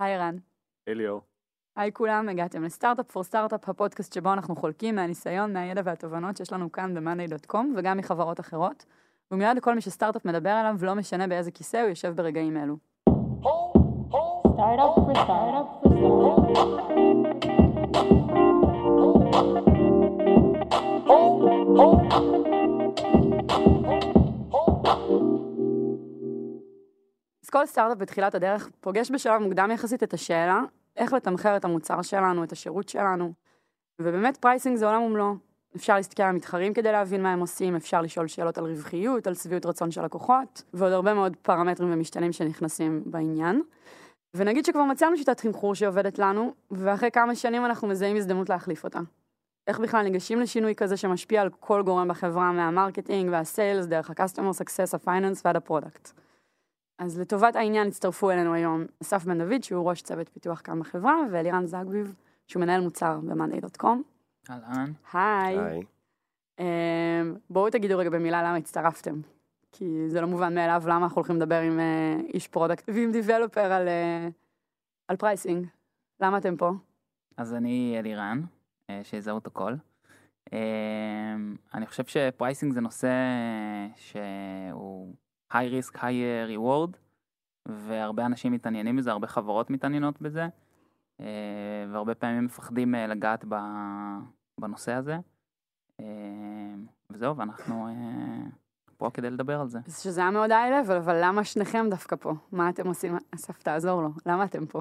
היי ערן. אליאור. היי כולם, הגעתם לסטארט-אפ פור סטארט-אפ, הפודקאסט שבו אנחנו חולקים מהניסיון, מהידע והתובנות שיש לנו כאן ב-monday.com וגם מחברות אחרות. הוא מיועד לכל מי שסטארט-אפ מדבר עליו ולא משנה באיזה כיסא הוא יושב ברגעים אלו. Startup for startup כל סטארט-אפ בתחילת הדרך פוגש בשלב מוקדם יחסית את השאלה איך לתמחר את המוצר שלנו, את השירות שלנו. ובאמת pricing זה עולם ומלואו. אפשר להסתכל על המתחרים כדי להבין מה הם עושים, אפשר לשאול שאלות על רווחיות, על שביעות רצון של לקוחות, ועוד הרבה מאוד פרמטרים ומשתנים שנכנסים בעניין. ונגיד שכבר מצאנו שיטת תמחור שעובדת לנו, ואחרי כמה שנים אנחנו מזהים הזדמנות להחליף אותה. איך בכלל ניגשים לשינוי כזה שמשפיע על כל גורם בחברה, מה marketing וה sales, דרך ה-customer success, ה-finance ועד ה product. אז לטובת העניין הצטרפו אלינו היום אסף בן דוד, שהוא ראש צוות פיתוח כאן בחברה, ואלירן זגביב, שהוא מנהל מוצר ב-monday.com. אהלן. היי. היי. אמ, בואו תגידו רגע במילה למה הצטרפתם. כי זה לא מובן מאליו למה אנחנו הולכים לדבר עם אה, איש product ועם developer על, אה, על pricing. למה אתם פה? אז אני אלירן, אה, שיזהו את הקול. אה, אני חושב ש pricing זה נושא שהוא high risk, high reward, והרבה אנשים מתעניינים בזה, הרבה חברות מתעניינות בזה, אה, והרבה פעמים מפחדים אה, לגעת ב- בנושא הזה. אה, וזהו, ואנחנו פה כדי לדבר על זה. שזה היה מאוד היי-לבל, אבל למה שניכם דווקא פה? מה אתם עושים? אסף, תעזור לו. למה אתם פה?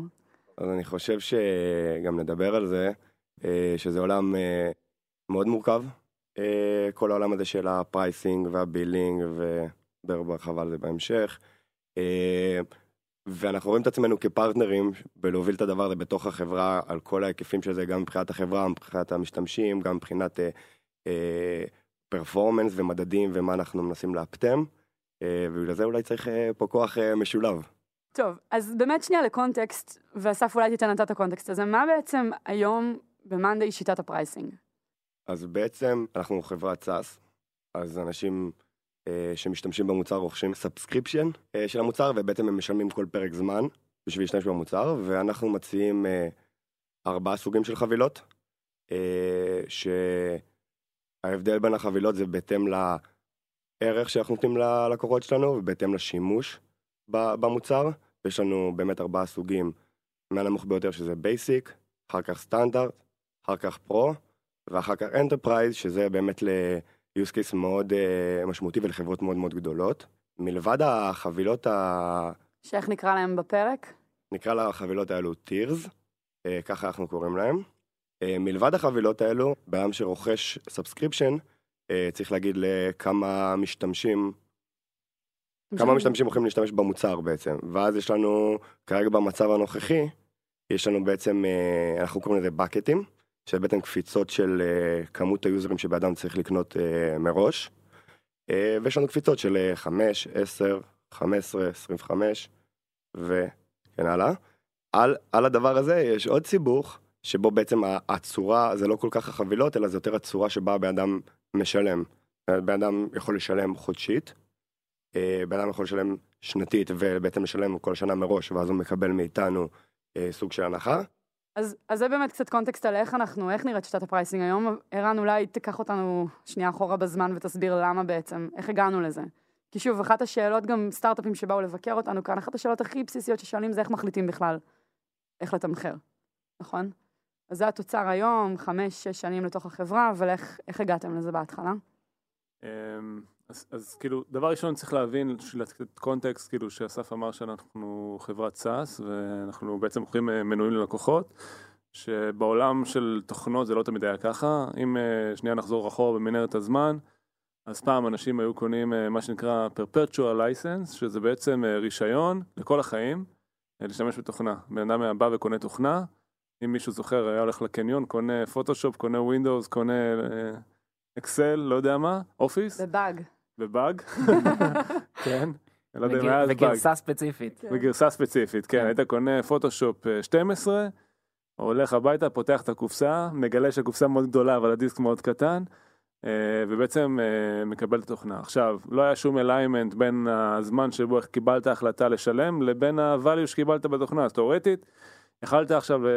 אז אני חושב שגם נדבר על זה, שזה עולם מאוד מורכב, כל העולם הזה של ה pricing וה billing, ונדבר בהרחבה על זה בהמשך. אה, ואנחנו רואים את עצמנו כפרטנרים בלהוביל את הדבר הזה בתוך החברה, על כל ההיקפים של זה, גם מבחינת החברה, מבחינת המשתמשים, גם מבחינת performance ומדדים ומה אנחנו מנסים לאפטם. אה, ובגלל זה אולי צריך אה, פה כוח אה, משולב. טוב, אז באמת שנייה ל context, ואסף אולי תיתן אתה את ה context הזה, מה בעצם היום ב-Monday שיטת ה pricing? אז בעצם אנחנו חברת SaaS, אז אנשים אה, שמשתמשים במוצר רוכשים subscription אה, של המוצר, ובעצם הם משלמים כל פרק זמן בשביל להשתמש במוצר, ואנחנו מציעים אה, ארבעה סוגים של חבילות, אה, שההבדל בין החבילות זה בהתאם לערך שאנחנו נותנים ללקוחות שלנו, ובהתאם לשימוש במוצר. יש לנו באמת ארבעה סוגים, מהנמוך ביותר שזה basic, אחר כך סטנדרט, אחר כך pro, ואחר כך enterprise, שזה באמת ל-use case מאוד uh, משמעותי ולחברות מאוד מאוד גדולות. מלבד החבילות, ה... שאיך נקרא להם בפרק? נקרא לחבילות האלו tiers, uh, ככה אנחנו קוראים להם. Uh, מלבד החבילות האלו, באדם שרוכש subscription, uh, צריך להגיד לכמה משתמשים, כמה משתמשים יכולים להשתמש במוצר בעצם. ואז יש לנו, כרגע במצב הנוכחי, יש לנו בעצם, אה, אנחנו קוראים לזה bucketים, שזה בעצם קפיצות של אה, כמות היוזרים שבאדם צריך לקנות אה, מראש. אה, ויש לנו קפיצות של אה, 5, 10, 15, 25 וכן הלאה. על, על הדבר הזה יש עוד סיבוך, שבו בעצם הצורה, זה לא כל כך החבילות, אלא זה יותר הצורה שבה בן אדם משלם. בן אדם יכול לשלם חודשית, בן אדם יכול לשלם שנתית ובעצם משלם כל שנה מראש, ואז הוא מקבל מאיתנו סוג של הנחה. אז, אז זה באמת קצת context על איך אנחנו, איך נראית שיטת ה pricing היום. ערן, אולי תיקח אותנו שנייה אחורה בזמן ותסביר למה בעצם, איך הגענו לזה. כי שוב, אחת השאלות, גם סטארט-אפים שבאו לבקר אותנו כאן, אחת השאלות הכי בסיסיות ששואלים זה איך מחליטים בכלל, איך לתמחר, נכון? אז זה התוצר היום, חמש, שש שנים לתוך החברה, אבל איך, הגעתם לזה בהתחלה? אז, אז כאילו, דבר ראשון צריך להבין, לתת קונטקסט, כאילו שאסף אמר שאנחנו חברת סאס, ואנחנו בעצם מוכרים אה, מנויים ללקוחות, שבעולם של תוכנות זה לא תמיד היה ככה. אם אה, שנייה נחזור אחורה במנהרת הזמן, אז פעם אנשים היו קונים אה, מה שנקרא perpetual license, שזה בעצם רישיון לכל החיים, להשתמש בתוכנה. בן אדם בא וקונה תוכנה, אם מישהו זוכר, היה הולך לקניון, קונה פוטושופ, קונה ווינדוס, קונה אקסל, לא יודע מה, אופיס, בבאג. ובאג, כן, אני לא יודע אם היה אז באג, וגרסה ספציפית. בגרסה ספציפית, כן, כן. היית קונה פוטושופ אה, 12, הולך הביתה, פותח את הקופסה, מגלה שהקופסה מאוד גדולה אבל הדיסק מאוד קטן, אה, ובעצם אה, מקבל את התוכנה. עכשיו, לא היה שום alignment בין הזמן שבו קיבלת החלטה לשלם לבין ה-value שקיבלת בתוכנה, אז תאורטית, יכלת עכשיו אה,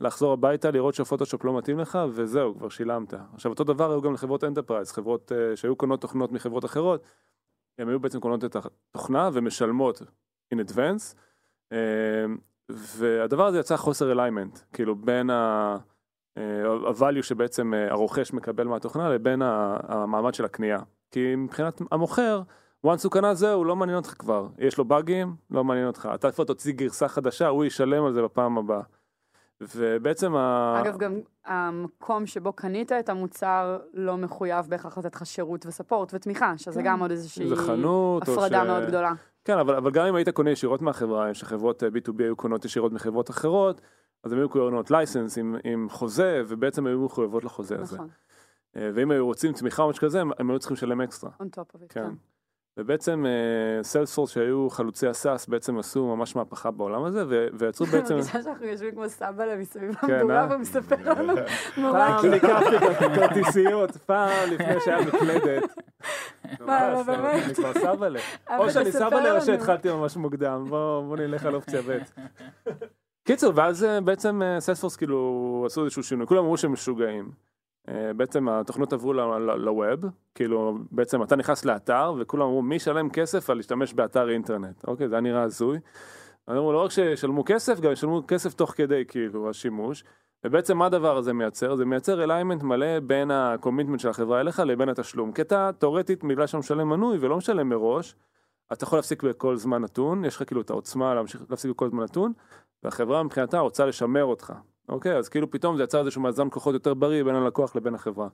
לחזור הביתה, לראות שהפוטושופ לא מתאים לך, וזהו, כבר שילמת. עכשיו, אותו דבר היו גם לחברות enterprise, חברות אה, שהיו קונות תוכנות מחברות אחרות, הן היו בעצם קונות את התוכנה ומשלמות in advance, אה, והדבר הזה יצא חוסר alignment, כאילו בין ה... ה-value שבעצם הרוכש מקבל מהתוכנה לבין המעמד של הקנייה. כי מבחינת המוכר, once הוא קנה זהו, לא מעניין אותך כבר. יש לו באגים, לא מעניין אותך. אתה כבר תוציא גרסה חדשה, הוא ישלם על זה בפעם הבאה. ובעצם ה... אגב, גם המקום שבו קנית את המוצר לא מחויב בהכרח לתת לך שירות ו support ותמיכה, שזה כן. גם עוד איזושהי חנות, הפרדה ש- מאוד גדולה. כן, אבל, אבל גם אם היית קונה ישירות מהחברה, שחברות אה, B2B היו קונות ישירות מחברות אחרות, אז הם היו קונות license עם, עם חוזה, ובעצם היו מחויבות לחוזה הזה. נכון, אה, ואם היו רוצים תמיכה או משהו כזה, הם, הם היו צריכים לשלם extra. on top of it, כן. כן. ובעצם Salesforce שהיו חלוצי ה SaaS בעצם עשו ממש מהפכה בעולם הזה ויצרו בעצם... מרגישה שאנחנו יושבים כמו סבא מסביב כן, למדורה אה? והוא מספר לנו נורא פעם. ניקחתי את הכרטיסיות, פעם לפני שהיה מקלדת. מה, לא, ממש, באמת? אני כבר או שאני סבאלה או. שהתחלתי ממש מוקדם, בוא בוא נלך על אופציה ב'. קיצור, ואז אה, בעצם סיילספורס כאילו עשו איזשהו שינוי, כולם אמרו שהם משוגעים. אה, בעצם התוכנות עברו לווב, כאילו בעצם אתה נכנס לאתר וכולם אמרו מי ישלם כסף על להשתמש באתר אינטרנט, אוקיי זה היה נראה הזוי. אמרו לא רק שישלמו כסף, גם ישלמו כסף תוך כדי כאילו השימוש. ובעצם מה הדבר הזה מייצר? זה מייצר alignment מלא בין הקומיטמנט של החברה אליך לבין התשלום. כי אתה תאורטית בגלל שאתה משלם מנוי ולא משלם מראש, אתה יכול להפסיק בכל זמן נתון, יש לך כאילו את העוצמה להמשיך להפסיק בכל זמן נתון, והחברה מבחינתה רוצה לשמר אותך. אוקיי, אז כאילו פתאום זה יצר איזשהו מאזן כוחות יותר בריא בין הלקוח לבין החברה.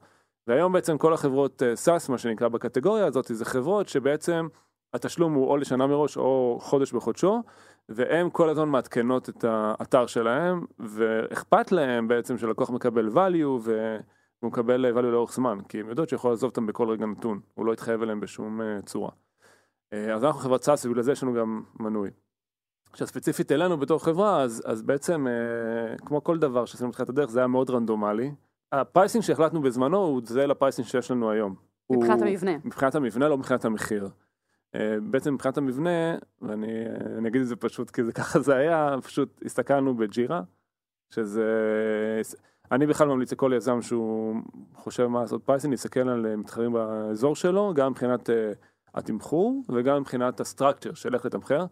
והיום בעצם כל החברות SaaS, מה שנקרא בקטגוריה הזאת, זה חברות שבעצם התשלום הוא או לשנה מראש או חודש בחודשו, והן כל הזמן מעדכנות את האתר שלהם, ואכפת להם בעצם שלקוח מקבל value. והוא מקבל value לאורך זמן, כי הם יודעות שיכול לעזוב אותם בכל רגע נתון, הוא לא יתחייב אליהם בשום uh, צורה. אז אנחנו חברת SaaS ובגלל זה יש לנו גם מנוי. עכשיו ספציפית אלינו בתור חברה, אז, אז בעצם uh, כמו כל דבר שעשינו בתחילת הדרך, זה היה מאוד רנדומלי. ה pricing שהחלטנו בזמנו הוא זהה ל pricing שיש לנו היום. מבחינת הוא- המבנה. מבחינת המבנה, לא מבחינת המחיר. Uh, בעצם מבחינת המבנה, ואני אני אגיד את זה פשוט כי זה ככה זה היה, פשוט הסתכלנו ב Jira, שזה... אני בכלל ממליץ לכל יזם שהוא חושב מה לעשות pricing, להסתכל על אה, מתחרים באזור שלו, גם מבחינת uh, התמחור וגם מבחינת ה structure של איך לתמחר.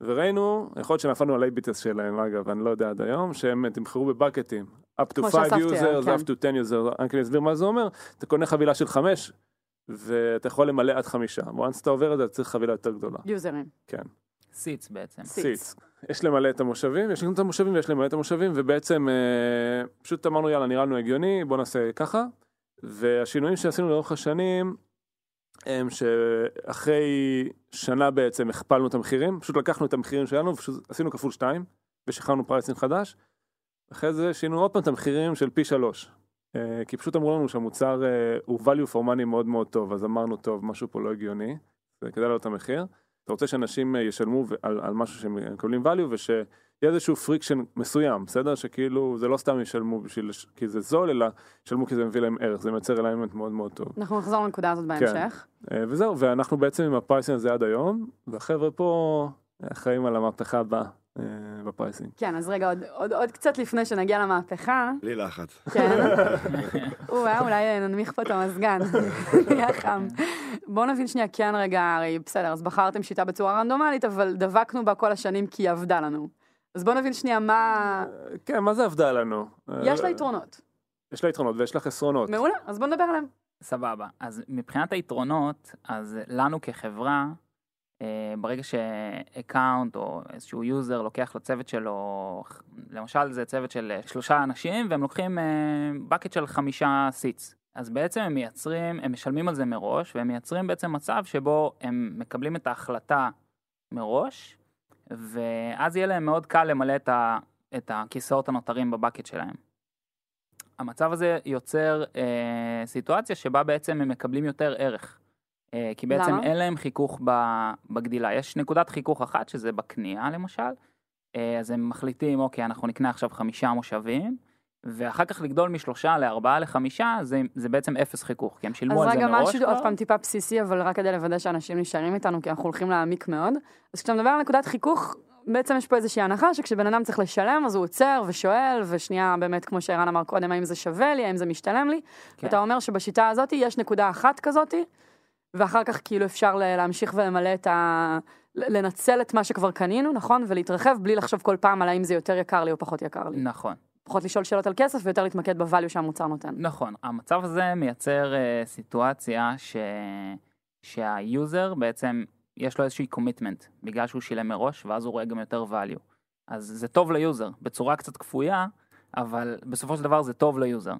וראינו, יכול להיות שנפלנו על ה A/B tests שלהם אגב, אני לא יודע עד היום, שהם תמחרו ב bucketים. up to כמו 5 שאסף תיאר, users, כן. up to 10 users, רק אני אסביר מה זה אומר, אתה קונה חבילה של 5 ואתה יכול למלא עד חמישה. once אתה עובר את זה, אתה צריך חבילה יותר גדולה. יוזרים. כן. סיץ בעצם. Seats. סיטס. יש למלא את המושבים, יש לנו את המושבים ויש למלא את המושבים, ובעצם אה, פשוט אמרנו יאללה נראה לנו הגיוני, בוא נעשה ככה. והשינויים שעשינו לאורך השנים, הם שאחרי שנה בעצם הכפלנו את המחירים, פשוט לקחנו את המחירים שלנו ופשוט עשינו כפול שתיים, ושחררנו pricing חדש. אחרי זה שינו עוד פעם את המחירים של פי שלוש. אה, כי פשוט אמרו לנו שהמוצר אה, הוא value for money מאוד מאוד טוב, אז אמרנו טוב, משהו פה לא הגיוני, וכדאי להעלות את המחיר. אתה רוצה שאנשים אה, ישלמו על, על משהו שהם מקבלים value ושיהיה איזשהו friction מסוים, בסדר? שכאילו זה לא סתם ישלמו בשביל, כי זה זול, אלא ישלמו כי זה מביא להם ערך, זה מייצר alignment מאוד מאוד טוב. אנחנו נחזור לנקודה הזאת בהמשך. אה, וזהו, ואנחנו בעצם עם ה pricing הזה עד היום, והחבר'ה פה אחראים על המהפכה הבאה אה, בפרייסינג. כן, אז רגע, עוד- עוד עוד קצת לפני שנגיע למהפכה, בלי לחץ. כן. או-אה, אולי ננמיך פה את המזגן, נהיה חם. בואו נבין שנייה, כן רגע, הרי בסדר, אז בחרתם שיטה בצורה רנדומלית, אבל דבקנו בה כל השנים כי היא עבדה לנו. אז בואו נבין שנייה מה... כן, מה זה עבדה לנו? יש לה אה, יתרונות. יש לה יתרונות ויש לה חסרונות. מעולה, אז בואו נדבר עליהם. סבבה. אז מבחינת היתרונות, אז לנו כחברה, אה, ברגע ש account או איזשהו user לוקח לצוות שלו, למשל זה צוות של אה, שלושה אנשים והם לוקחים bucket של חמישה seats. אז בעצם הם מייצרים, הם משלמים על זה מראש והם מייצרים בעצם מצב שבו הם מקבלים את ההחלטה מראש ואז יהיה להם מאוד קל למלא את, ה, את הכיסאות הנותרים ב bucket שלהם. המצב הזה יוצר אה, סיטואציה שבה בעצם הם מקבלים יותר ערך. אה, כי בעצם למה? אין להם חיכוך ב- בגדילה. יש נקודת חיכוך אחת שזה בקנייה למשל, אה, אז הם מחליטים אוקיי אנחנו נקנה עכשיו חמישה מושבים, ואחר כך לגדול משלושה לארבעה לחמישה, זה, זה בעצם אפס חיכוך, כי הם שילמו אז על זה רגע מראש משהו כבר. עוד פעם טיפה בסיסי, אבל רק כדי לוודא שאנשים נשארים איתנו, כי אנחנו הולכים להעמיק מאוד. אז כשאתה מדבר על נקודת חיכוך, בעצם יש פה איזושהי הנחה שכשבן אדם צריך לשלם, אז הוא עוצר ושואל, ושנייה באמת, כמו שערן אמר קודם, האם זה שווה לי, האם זה משתלם לי. כן. ואתה אומר שבשיטה הזאת יש נקודה אחת כזאת, ואחר כך כאילו אפשר להמשיך ולמלא את ה... לנצל את מה שכבר קנינו, נכון? ולהתרחב בלי לחשוב כל פעם על האם זה יותר יקר לי או פחות יקר לי. נכון. פחות לשאול שאלות על כסף ויותר להתמקד ב value שהמוצר נותן. נכון, המצב הזה מייצר uh, סיטואציה ש... שה user בעצם יש לו איזושהי commitment בגלל שהוא שילם מראש ואז הוא רואה גם יותר value. אז זה טוב ל user בצורה קצת כפויה, אבל בסופו של דבר זה טוב ל user.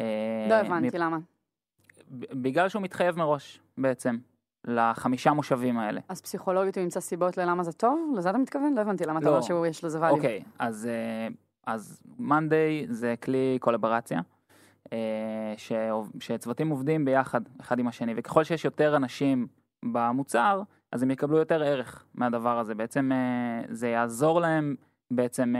אה, לא הבנתי מפ- למה. בגלל שהוא מתחייב מראש בעצם לחמישה מושבים האלה. אז פסיכולוגית הוא ימצא סיבות ללמה זה טוב? לזה אתה מתכוון? לא הבנתי למה אתה לא. אומר שהוא יש לזה value. אוקיי, אז, אה, אז Monday זה כלי קולבורציה, אה, שעוב- שצוותים עובדים ביחד, אחד עם השני, וככל שיש יותר אנשים במוצר, אז הם יקבלו יותר ערך מהדבר הזה. בעצם אה, זה יעזור להם בעצם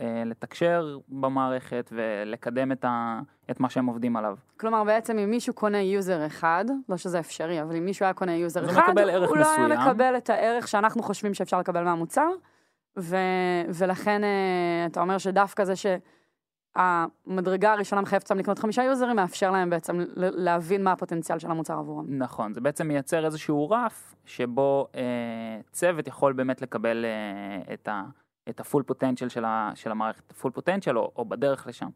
אה, לתקשר במערכת ולקדם את, ה, את מה שהם עובדים עליו. כלומר, בעצם אם מישהו קונה user אחד, לא שזה אפשרי, אבל אם מישהו היה קונה user הוא אחד, הוא לא היה מסוים. מקבל את הערך שאנחנו חושבים שאפשר לקבל מהמוצר, ו... ולכן אה, אתה אומר שדווקא זה שהמדרגה הראשונה מחייבת אותם לקנות חמישה user ים, מאפשר להם בעצם ל- להבין מה הפוטנציאל של המוצר עבורם. נכון, זה בעצם מייצר איזשהו רף שבו אה, צוות יכול באמת לקבל אה, את ה... את הפול פוטנציאל של, ה, של המערכת, הפול פוטנציאל או, או בדרך לשם.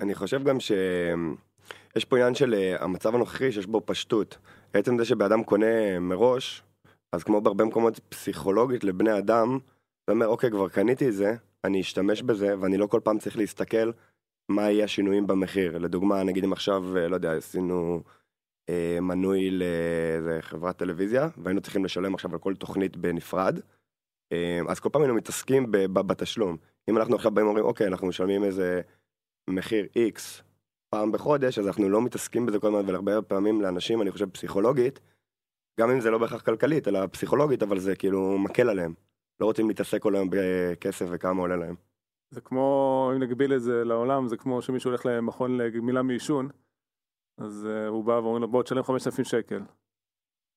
אני חושב גם שיש פה עניין של אה, המצב הנוכחי שיש בו פשטות. עצם זה שבן קונה מראש, אז כמו בהרבה מקומות פסיכולוגית לבני אדם, אתה אומר אוקיי כבר קניתי את זה, אני אשתמש בזה ואני לא כל פעם צריך להסתכל מה יהיה השינויים במחיר. לדוגמה נגיד אם עכשיו, אה, לא יודע, עשינו אה, מנוי לאיזה חברת טלוויזיה והיינו צריכים לשלם עכשיו על כל תוכנית בנפרד, אה, אז כל פעם היינו מתעסקים בתשלום. אם אנחנו עכשיו באים ואומרים אוקיי אנחנו משלמים איזה מחיר X פעם בחודש, אז אנחנו לא מתעסקים בזה כל הזמן, והרבה פעמים לאנשים, אני חושב פסיכולוגית, גם אם זה לא בהכרח כלכלית, אלא פסיכולוגית, אבל זה כאילו מקל עליהם. לא רוצים להתעסק כל היום בכסף וכמה עולה להם. זה כמו, אם נגביל את זה לעולם, זה כמו שמישהו הולך למכון לגמילה מעישון, אז uh, הוא בא ואומרים לו בוא תשלם 5,000 שקל.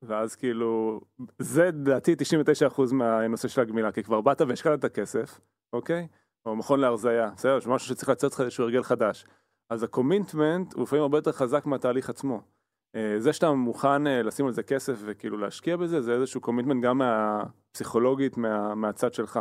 ואז כאילו, זה לדעתי 99% מהנושא של הגמילה, כי כבר באת והשקעת את הכסף, אוקיי? או מכון הרזייה, בסדר? משהו שצריך לצאת לך איזשהו הרגל חדש. אז ה commitment הוא לפעמים הרבה יותר חזק מהתהליך עצמו. אה, זה שאתה מוכן אה, לשים על זה כסף וכאילו להשקיע בזה, זה איזשהו commitment גם מהפסיכולוגית, מה, מהצד שלך.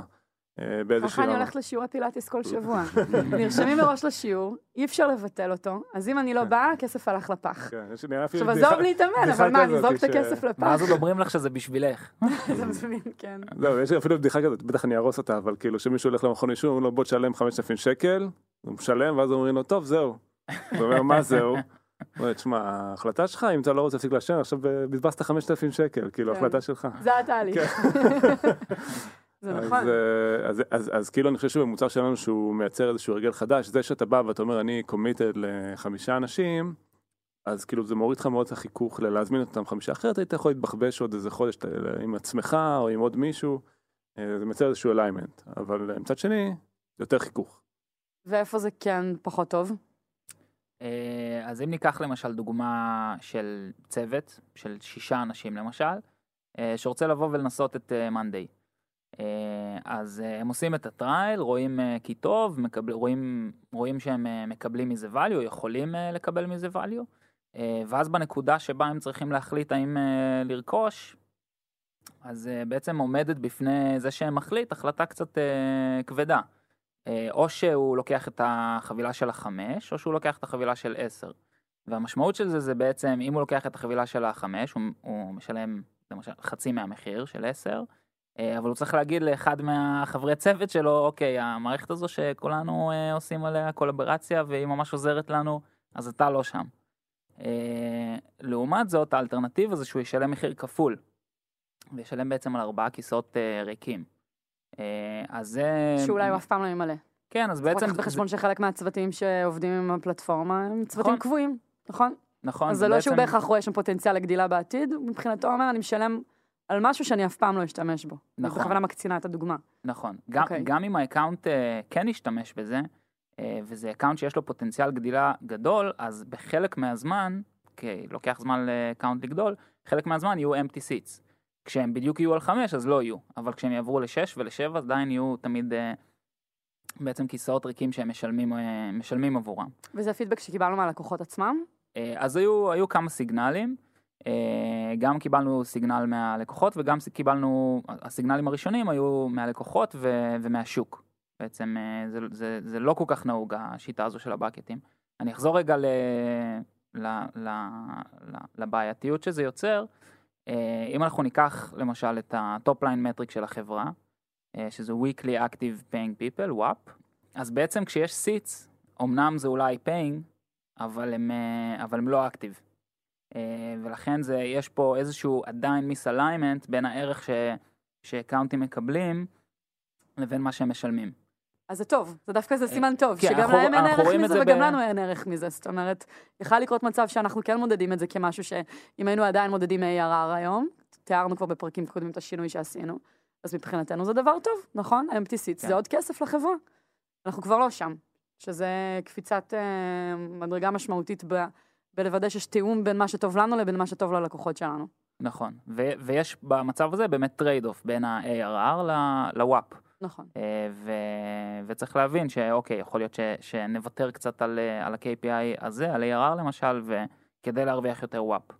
אה, באיזושהי ככה אני. הולכת לשיעורי פילאטיס כל שבוע. נרשמים מראש לשיעור, אי אפשר לבטל אותו, אז אם אני לא באה, הכסף הלך לפח. כן, עכשיו עזוב להתאמן, אבל מה, לזרוק את הכסף לפח? ואז עוד אומרים לך שזה בשבילך. אתה מבין, כן. לא, יש אפילו בדיחה כזאת, בטח אני אהרוס אותה, אבל כאילו שמישהו הולך למכון עישון, אומרים לו בוא תשלם 5,000 שקל, הוא משלם, ואז אומרים לו טוב זהו. הוא אומר מה זהו? תשמע, ההחלטה שלך, אם אתה לא רוצה להפסיק לעשן, עכשיו אה, בזבזת 5,000 שקל, כאילו, כן. החלטה שלך. זה התהליך. זה אז, נכון. אה, אז, אז, אז כאילו אני חושב שבמוצר שלנו שהוא מייצר איזשהו הרגל חדש, זה שאתה בא ואתה אומר אני קומיטד לחמישה אנשים, אז כאילו זה מוריד לך מאוד את החיכוך ללהזמין אותם חמישה, אחרת היית יכול להתבחבש עוד איזה חודש אתה- עם עצמך או עם עוד מישהו, אה, זה מייצר איזשהו אליימנט, אבל אה, מצד שני, יותר חיכוך. ואיפה זה כן פחות טוב? אה, אז אם ניקח למשל דוגמה של צוות, של שישה אנשים למשל, אה, שרוצה לבוא ולנסות את מאנדיי. אז אה, הם עושים את הטרייל, רואים כי טוב, מקבל, רואים, רואים שהם מקבלים מזה value, יכולים לקבל מזה value, ואז בנקודה שבה הם צריכים להחליט האם לרכוש, אז בעצם עומדת בפני זה שהם מחליט החלטה קצת כבדה. אה, או שהוא לוקח את החבילה של החמש, או שהוא לוקח את החבילה של עשר. והמשמעות של זה זה בעצם, אם הוא לוקח את החבילה של החמש, הוא, הוא משלם למשל חצי מהמחיר של עשר, אה, אבל הוא צריך להגיד לאחד מהחברי צוות שלו, אוקיי, המערכת הזו שכולנו אה, עושים עליה קולברציה והיא ממש עוזרת לנו, אז אתה לא שם. לעומת זאת, האלטרנטיבה זה שהוא ישלם מחיר כפול, וישלם בעצם על ארבעה כיסאות ריקים. אה, אז זה... שאולי הוא אף פעם לא ימלא. כן, אז צריך בעצם... לקחת בחשבון שחלק מהצוותים שעובדים עם הפלטפורמה הם צוותים נכון. קבועים, נכון? נכון, אז זה לא בעצם- שהוא בהכרח רואה שם פוטנציאל לגדילה בעתיד, מבחינתו הוא אומר, אני משלם על משהו שאני אף פעם לא אשתמש בו. אני נכון. בכוונה מקצינה את הדוגמה. נכון. גם, אוקיי. גם אם ה account uh, כן ישתמש בזה, uh, וזה account שיש לו פוטנציאל גדילה גדול, אז בחלק מהזמן, כי לוקח זמן ל account לגדול, חלק מהזמן יהיו empty seats. כשהם בדיוק יהיו על 5 אז לא יהיו, אבל כשהם יעברו ל-6 ול-7 עדיין יהיו תמיד אה, בעצם כיסאות ריקים שהם משלמים, אה, משלמים עבורם. וזה הפידבק שקיבלנו מהלקוחות עצמם. אה, אז היו, היו כמה signals, אה, גם קיבלנו signal מהלקוחות וגם קיבלנו, ה signals הראשונים היו מהלקוחות ו, ומהשוק. בעצם אה, זה, זה, זה לא כל כך נהוג השיטה הזו של ה bucket ים. אני אחזור רגע ל, ל, ל, ל, לבעייתיות שזה יוצר. אה, אם אנחנו ניקח למשל את ה top line metric של החברה, אה, שזה weekly active paying people, WAP, אז בעצם כשיש seats, אמנם זה אולי paying, אבל הם, אה, אבל הם לא active. ולכן זה, יש פה איזשהו עדיין misalignment בין הערך שאקאונטים מקבלים לבין מה שהם משלמים. אז זה טוב, זה דווקא זה סימן טוב, כן, שגם אנחנו- להם אין ערך מזה זה וגם ב- לנו אין ערך מזה. זאת אומרת, יכול לקרות מצב שאנחנו כן מודדים את זה כמשהו שאם היינו עדיין מודדים ARR היום, תיארנו כבר בפרקים קודמים את השינוי שעשינו, אז מבחינתנו זה דבר טוב, נכון? empty seats כן. זה עוד כסף לחברה. אנחנו כבר לא שם, שזה קפיצת אה, מדרגה משמעותית ב... בלוודא שיש תיאום בין מה שטוב לנו לבין מה שטוב ללקוחות שלנו. נכון, ו- ויש במצב הזה באמת trade-off בין ה-ARR ל-WAP. נכון. אה, ו- וצריך להבין שאוקיי, יכול להיות ש- שנוותר קצת על, אה, על ה-KPI הזה, על ARR למשל, וכדי להרוויח יותר WAP.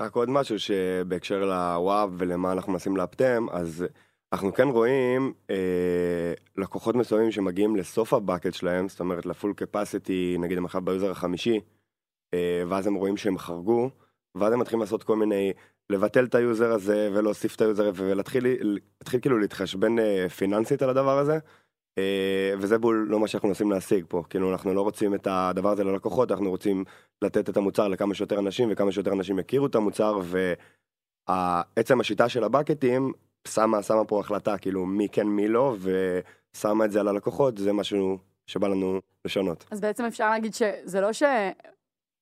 רק עוד משהו שבהקשר ל WAP ולמה אנחנו מנסים לאפטם, אז אנחנו כן רואים אה, לקוחות מסוימים שמגיעים לסוף ה bucket שלהם, זאת אומרת ל full capacity, נגיד הם עכשיו ב user החמישי, אה, ואז הם רואים שהם חרגו, ואז הם מתחילים לעשות כל מיני, לבטל את ה user הזה ולהוסיף את ה user הזה ולהתחיל להתחיל כאילו להתחשבן אה, פיננסית על הדבר הזה. אה, וזה בול לא מה שאנחנו מנסים להשיג פה, כאילו אנחנו לא רוצים את הדבר הזה ללקוחות, אנחנו רוצים לתת את המוצר לכמה שיותר אנשים וכמה שיותר אנשים יכירו את המוצר ועצם השיטה של ה bucket ים שמה, שמה פה החלטה כאילו מי כן מי לא ושמה את זה על הלקוחות זה משהו שבא לנו לשנות. אז בעצם אפשר להגיד שזה לא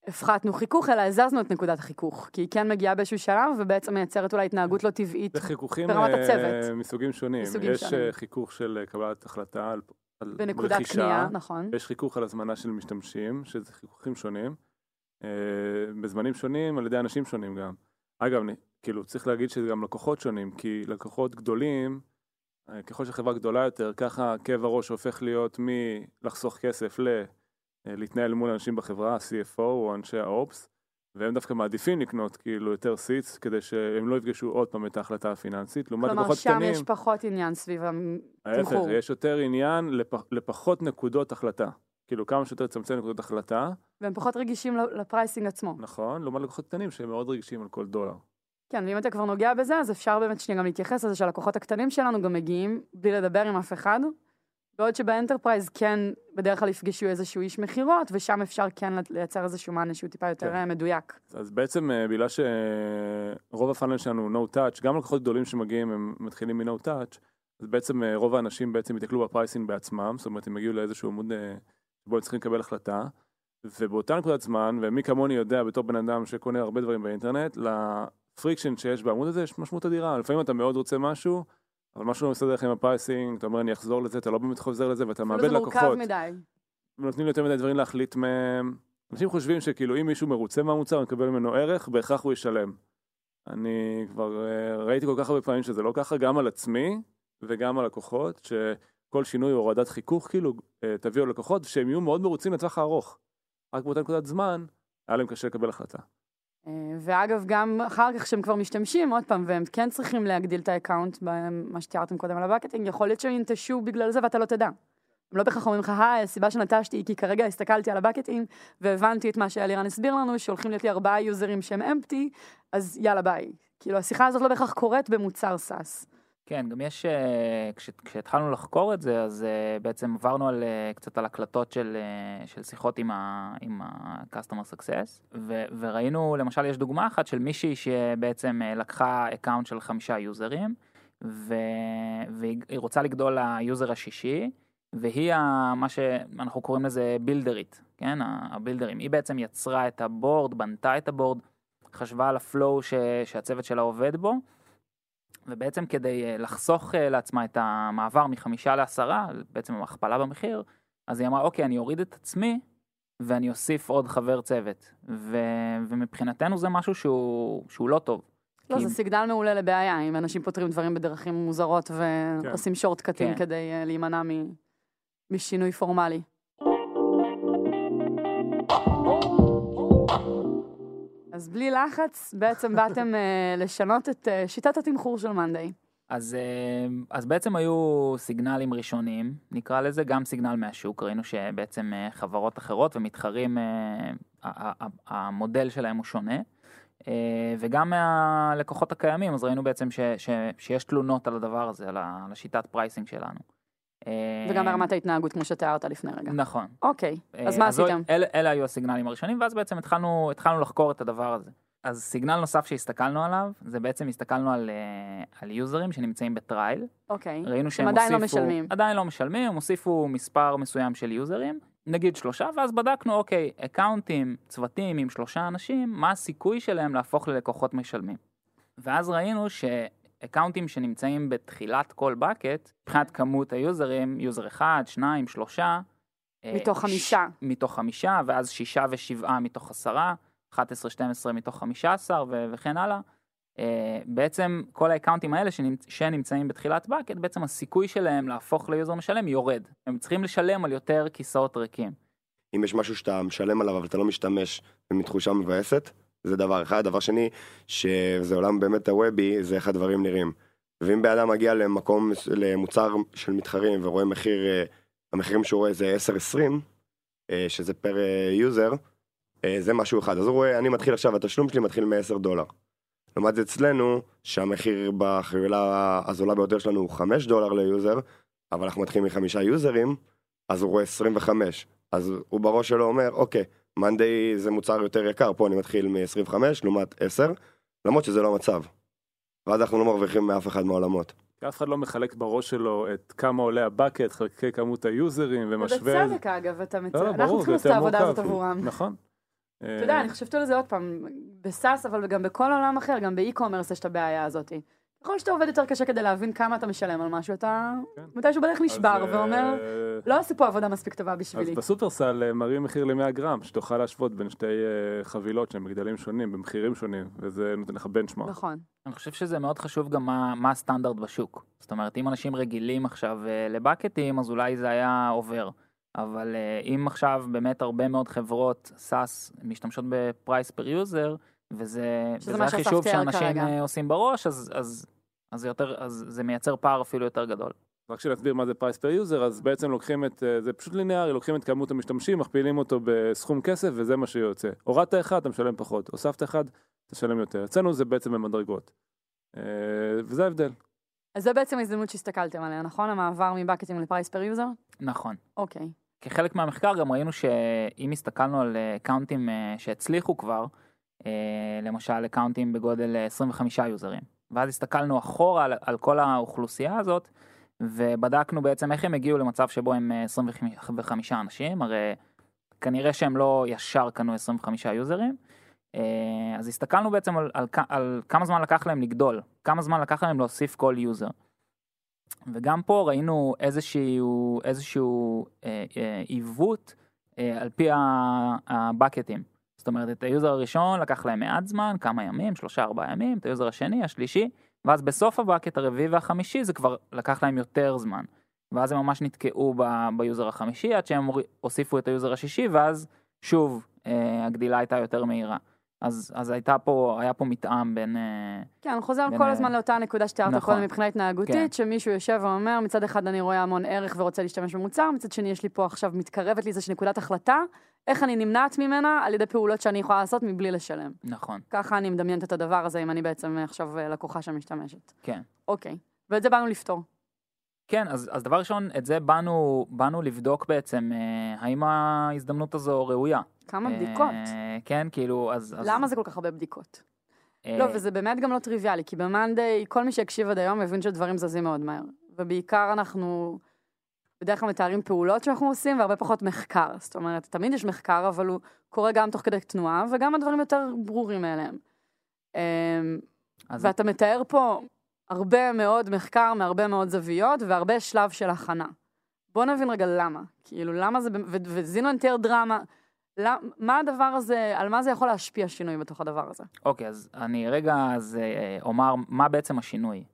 שהפחתנו חיכוך, אלא הזזנו את נקודת החיכוך, כי היא כן מגיעה באיזשהו שלב, ובעצם מייצרת אולי התנהגות לא טבעית. זה חיכוכים ברמת אה, הצוות. מסוגים שונים. מסוגים יש שונים. אה, חיכוך של אה, קבלת החלטה על, על בנקודת רכישה, קנייה, נכון. ויש חיכוך על הזמנה של משתמשים, שזה חיכוכים שונים, אה, בזמנים שונים על ידי אנשים שונים גם. אגב, אני, כאילו צריך להגיד שזה גם לקוחות שונים, כי לקוחות גדולים, ככל שהחברה גדולה יותר, ככה כאב הראש הופך להיות מלחסוך כסף ל... אה, להתנהל מול אנשים בחברה, ה-CFO או אנשי ה ops, והם דווקא מעדיפים לקנות כאילו יותר seats, כדי שהם לא יפגשו עוד פעם את ההחלטה הפיננסית, לעומת כלומר, שם קטנים, יש פחות עניין סביב ההפך, תמחור. יש יותר עניין לפ... לפחות נקודות החלטה. כאילו כמה שיותר לצמצם נקודות החלטה, והם פחות רגישים ל pricing עצמו. נכון, לעומת לקוחות קטנים שהם מאוד רגישים על כל דולר. כן, ואם אתה כבר נוגע בזה, אז אפשר באמת שנייה גם להתייחס לזה שהלקוחות הקטנים שלנו גם מגיעים בלי לדבר עם אף אחד, בעוד שב enterprise כן בדרך כלל יפגשו איזשהו איש מכירות, ושם אפשר כן לייצר איזשהו מענה שהוא טיפה יותר כן. אה, מדויק. אז בעצם אה, בגלל שרוב ה funnel שלנו הוא no touch, גם לקוחות גדולים שמגיעים הם מתחילים מ-no touch, אז בעצם אה, רוב האנשים בעצם יתקלו ב pricing בעצמם, זאת אומרת הם יגיעו לאיזשהו עמוד שבו הם צריכים לקבל החלטה, ובאותה נקודת זמן, ומי כמוני יודע בתור בן אדם שקונה הרבה דברים באינטרנט, ל friction שיש בעמוד הזה יש משמעות אדירה, לפעמים אתה מאוד רוצה משהו, אבל משהו לא מסתדר לך עם ה pricing, אתה אומר אני אחזור לזה, אתה לא באמת חוזר לזה ואתה מאבד זה מורכב לקוחות. מדי. ונותנים לי יותר מדי דברים להחליט מהם. אנשים חושבים שכאילו אם מישהו מרוצה מהמוצר, מקבל ממנו ערך, בהכרח הוא ישלם. אני כבר אה, ראיתי כל כך הרבה פעמים שזה לא ככה, גם על עצמי וגם על לקוחות, שכל שינוי או הורדת חיכוך כאילו אה, תביאו לקוחות שהם יהיו מאוד מרוצים לטווח הארוך. רק באותה נקודת זמן, היה להם קשה לקבל החלטה. אה, ואגב, גם אחר כך שהם כבר משתמשים, עוד פעם, והם כן צריכים להגדיל את ה account, במה שתיארתם קודם על ה bucketing, יכול להיות שהם ינטשו בגלל זה ואתה לא תדע. הם לא בהכרח אומרים לך, היי, הסיבה שנטשתי היא כי כרגע הסתכלתי על ה bucketing והבנתי את מה שאלירן הסביר לנו, שהולכים להיות לי ארבעה user ים שהם empty, אז יאללה ביי. כאילו, השיחה הזאת לא בהכרח קורית במוצר SaaS. כן, גם יש, אה, כש, כשהתחלנו לחקור את זה, אז אה, בעצם עברנו על, אה, קצת על הקלטות של, של שיחות עם ה-customer success, ו, וראינו, למשל, יש דוגמה אחת של מישהי שבעצם לקחה account של חמישה user ים, ו, והיא היא רוצה לגדול ל user השישי, והיא ה, מה שאנחנו קוראים לזה builder ית, כן, ה builder ים. היא בעצם יצרה את ה board, בנתה את ה board, חשבה על הפלואו שהצוות שלה עובד בו, ובעצם כדי אה, לחסוך אה, לעצמה את המעבר מחמישה לעשרה, בעצם הכפלה במחיר, אז היא אמרה, אוקיי, אני אוריד את עצמי ואני אוסיף עוד חבר צוות. ו, ומבחינתנו זה משהו שהוא, שהוא לא טוב. לא, כי- זה סיגנל מעולה לבעיה, אם אנשים פותרים דברים בדרכים מוזרות ועושים שורטקטים כן. כדי אה, להימנע מ- משינוי פורמלי. אז בלי לחץ, בעצם באתם אה, לשנות את אה, שיטת התמחור של monday. אז, אה, אז בעצם היו סיגנלים ראשונים, נקרא לזה, גם סיגנל מהשוק, ראינו שבעצם חברות אחרות ומתחרים, המודל שלהם הוא שונה. וגם מהלקוחות הקיימים, אז ראינו בעצם ש, ש, שיש תלונות על הדבר הזה, על השיטת pricing שלנו. אה, וגם ברמת ההתנהגות, כמו שתיארת לפני רגע. נכון. אוקיי, אז אה, מה זו- עשיתם? אלה, אלה היו הסיגנלים הראשונים, ואז בעצם התחלנו, התחלנו לחקור את הדבר הזה. אז סיגנל נוסף שהסתכלנו עליו, זה בעצם הסתכלנו על, אה, על יוזרים שנמצאים ב trial. אוקיי. ראינו שהם עדיין לא הוסיפו, משלמים. עדיין לא משלמים, הם הוסיפו מספר מסוים של יוזרים, נגיד שלושה, ואז בדקנו, אוקיי, אקאונטים, צוותים עם שלושה אנשים, מה הסיכוי שלהם להפוך ללקוחות משלמים. ואז ראינו שאקאונטים שנמצאים בתחילת כל bucket, מבחינת כמות היוזרים, יוזר אחד, שניים, שלושה, אה, מתוך ש- חמישה. מתוך חמישה, ואז שישה ושבעה מתוך עשרה, 11, 12 מתוך 15 ו- וכן הלאה. אה, בעצם כל האקאונטים האלה שנמצ... שנמצאים בתחילת bucket, בעצם הסיכוי שלהם להפוך ליוזר משלם יורד. הם צריכים לשלם על יותר כיסאות ריקים. אם יש משהו שאתה משלם עליו אבל אתה לא משתמש וזו תחושה מבאסת, זה דבר אחד. דבר שני, שזה עולם באמת הוובי, זה איך הדברים נראים. ואם בן אדם מגיע למקום, למוצר של מתחרים ורואה מחיר, אה, המחירים שהוא רואה זה 10-20, אה, שזה פר יוזר, אה, זה משהו אחד. אז הוא רואה, אני מתחיל עכשיו, התשלום שלי מתחיל מ-10 דולר. לעומת זה אצלנו, שהמחיר בחבילה הזולה ביותר שלנו הוא 5 דולר ליוזר, אבל אנחנו מתחילים מחמישה יוזרים, אז הוא רואה 25. אז הוא בראש שלו אומר, אוקיי, monday זה מוצר יותר יקר, פה אני מתחיל מ-25 לעומת 10, למרות שזה לא המצב. ואז אנחנו לא מרוויחים מאף אחד מהעולמות. כי אף אחד לא מחלק בראש שלו את כמה עולה הבקט, חלקי כמות היוזרים ומשווה. ובצדק אגב, אתה מצ... לא, אנחנו ברור, צריכים זה לעשות את העבודה הזאת. עבורם. נכון. אתה יודע, אני חושבת על זה עוד פעם, בסאס, אבל גם בכל עולם אחר, גם באי-קומרס יש את הבעיה הזאת. ככל שאתה עובד יותר קשה כדי להבין כמה אתה משלם על משהו, אתה כן. מתישהו בדרך נשבר אז, אה, ואומר, לא עשו פה עבודה מספיק טובה בשבילי. אז בסופרסל אה, מראים מחיר ל-100 גרם, שתוכל להשוות בין שתי אה, חבילות שהן בגדלים שונים, במחירים שונים, וזה נותן לך בנצ'מארק. נכון. אני חושב שזה מאוד חשוב גם מה, מה הסטנדרט בשוק. זאת אומרת, אם אנשים רגילים עכשיו לבקטים, אז אולי זה היה עובר. אבל אם עכשיו באמת הרבה מאוד חברות SaaS משתמשות ב price per user, וזה, וזה החישוב שאנשים כרגע. אה, עושים בראש, אז, אז, אז, יותר, אז זה מייצר פער אפילו יותר גדול. רק שנסביר מה זה price per user, אז בעצם לוקחים את, אה, זה פשוט ליניארי, לוקחים את כמות המשתמשים, מכפילים אותו בסכום כסף וזה מה שיוצא. הורדת אחד, אתה משלם פחות, הוספת אחד, תשלם יותר. אצלנו זה בעצם במדרגות. אה, וזה ההבדל. אז זה בעצם ההזדמנות שהסתכלתם עליה, נכון? המעבר מבקטים ל price per user? נכון. אוקיי. כחלק מהמחקר גם ראינו שאם הסתכלנו על אה, אקאונטים אה, שהצליחו כבר, אה, למשל אקאונטים בגודל אה, 25 יוזרים, ואז הסתכלנו אחורה על, על כל האוכלוסייה הזאת, ובדקנו בעצם איך הם הגיעו למצב שבו הם אה, 25 אנשים, הרי כנראה שהם לא ישר קנו 25 יוזרים, אה, אז הסתכלנו בעצם על, על, על כמה זמן לקח להם לגדול, כמה זמן לקח להם להוסיף כל יוזר. וגם פה ראינו איזשהו, איזשהו אה, אה, עיוות אה, על פי הבקטים. זאת אומרת, את היוזר הראשון לקח להם מעט זמן, כמה ימים, שלושה ארבעה ימים, את היוזר השני, השלישי, ואז בסוף ה bucket הרביעי והחמישי זה כבר לקח להם יותר זמן. ואז הם ממש נתקעו ב- ביוזר החמישי עד שהם הוסיפו את היוזר השישי, ואז שוב אה, הגדילה הייתה יותר מהירה. אז, אז הייתה פה, היה פה מתאם בין... אה, כן, חוזר בין, כל אה, הזמן לאותה נקודה שתיארת נכון. קודם מבחינה התנהגותית, כן. שמישהו יושב ואומר, מצד אחד אני רואה המון ערך ורוצה להשתמש במוצר, מצד שני יש לי פה עכשיו, מתקרבת לי איזושהי נקודת החלטה, איך אני נמנעת ממנה על ידי פעולות שאני יכולה לעשות מבלי לשלם. נכון, ככה אני מדמיינת את הדבר הזה, אם אני בעצם עכשיו אה, לקוחה שמשתמשת. כן. אוקיי. ואת זה באנו לפתור. כן, אז, אז דבר ראשון, את זה באנו, באנו לבדוק בעצם, אה, האם ההזדמנות הזו ראויה. כמה בדיקות. אה, כן, כאילו, אז... למה זה כל כך הרבה בדיקות? אה, לא, וזה באמת גם לא טריוויאלי, כי במאנדיי, כל מי שהקשיב עד היום מבין שדברים זזים מאוד מהר. ובעיקר אנחנו בדרך כלל מתארים פעולות שאנחנו עושים, והרבה פחות מחקר. זאת אומרת, תמיד יש מחקר, אבל הוא קורה גם תוך כדי תנועה, וגם הדברים יותר ברורים מאליהם. אמ, ואתה מתאר פה הרבה מאוד מחקר מהרבה מאוד זוויות, והרבה שלב של הכנה. בוא נבין רגע למה. כאילו, למה זה, וזינו יותר דרמה, מה הדבר הזה, על מה זה יכול להשפיע שינוי בתוך הדבר הזה? אוקיי, אז אני רגע אז אה, אומר מה בעצם השינוי.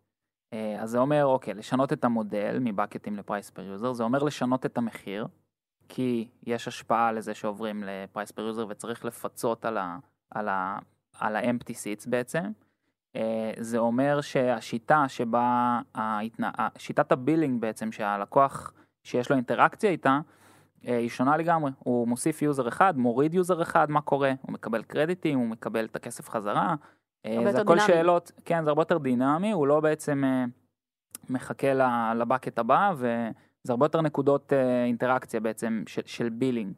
אה, אז זה אומר, אוקיי, לשנות את המודל מבקטים ל price per user, זה אומר לשנות את המחיר, כי יש השפעה לזה שעוברים ל price per user וצריך לפצות על ה- על ה- על ה-empty seats בעצם. אה, זה אומר שהשיטה שבה, ההתנ... שיטת ה billing בעצם, שהלקוח שיש לו אינטראקציה איתה, היא שונה לגמרי. הוא מוסיף יוזר אחד, מוריד יוזר אחד, מה קורה? הוא מקבל קרדיטים, הוא מקבל את הכסף חזרה. אה, זה הכל דינמי. שאלות, כן, זה הרבה יותר דינמי, הוא לא בעצם אה, מחכה ל bucket הבא, וזה הרבה יותר נקודות אה, אינטראקציה בעצם של, של billing.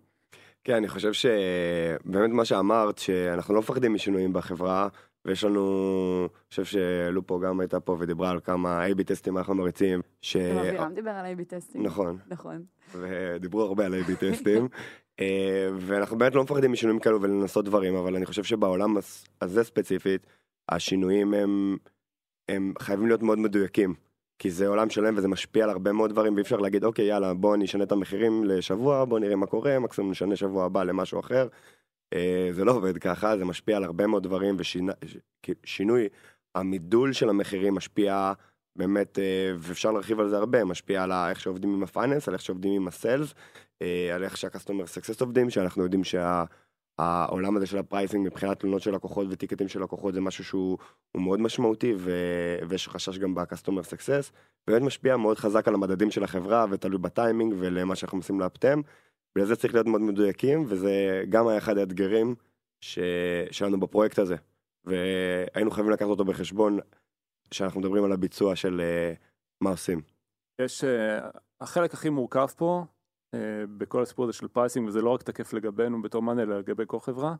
כן, אני חושב שבאמת מה שאמרת, שאנחנו לא מפחדים משינויים בחברה, ויש לנו, אני חושב שלופו גם הייתה פה ודיברה על כמה A-B טסטים אנחנו מריצים, ש... גם אבירם דיבר על A-B testing. אה, נכון, נכון. ודיברו הרבה על A-B טסטים, אה, ואנחנו באמת לא מפחדים משינויים כאלו ולנסות דברים, אבל אני חושב שבעולם הזה ספציפית, השינויים הם, הם חייבים להיות מאוד מדויקים. כי זה עולם שלם וזה משפיע על הרבה מאוד דברים ואי אפשר להגיד אוקיי יאללה בוא נשנה את המחירים לשבוע בוא נראה מה קורה מקסימום נשנה שבוע הבא למשהו אחר. אה, זה לא עובד ככה זה משפיע על הרבה מאוד דברים ושינוי המידול של המחירים משפיע באמת אה, ואפשר להרחיב על זה הרבה משפיע על איך שעובדים עם ה finance על איך שעובדים עם ה sales אה, על איך שה customer success עובדים שאנחנו יודעים שהעולם הזה של ה pricing מבחינת תלונות של לקוחות וטיקטים של לקוחות זה משהו שהוא הוא מאוד משמעותי ו... ויש חשש גם ב customer success. באמת משפיע מאוד חזק על המדדים של החברה ותלוי בטיימינג ולמה שאנחנו מנסים לאפטם. ולזה צריך להיות מאוד מדויקים וזה גם היה אחד האתגרים. שלנו בפרויקט הזה. והיינו חייבים לקחת אותו בחשבון כשאנחנו מדברים על הביצוע של אה, מה עושים. יש, אה, החלק הכי מורכב פה, אה, בכל הסיפור הזה של pricing, וזה לא רק תקף לגבינו בתור monday, אלא לגבי כל חברה,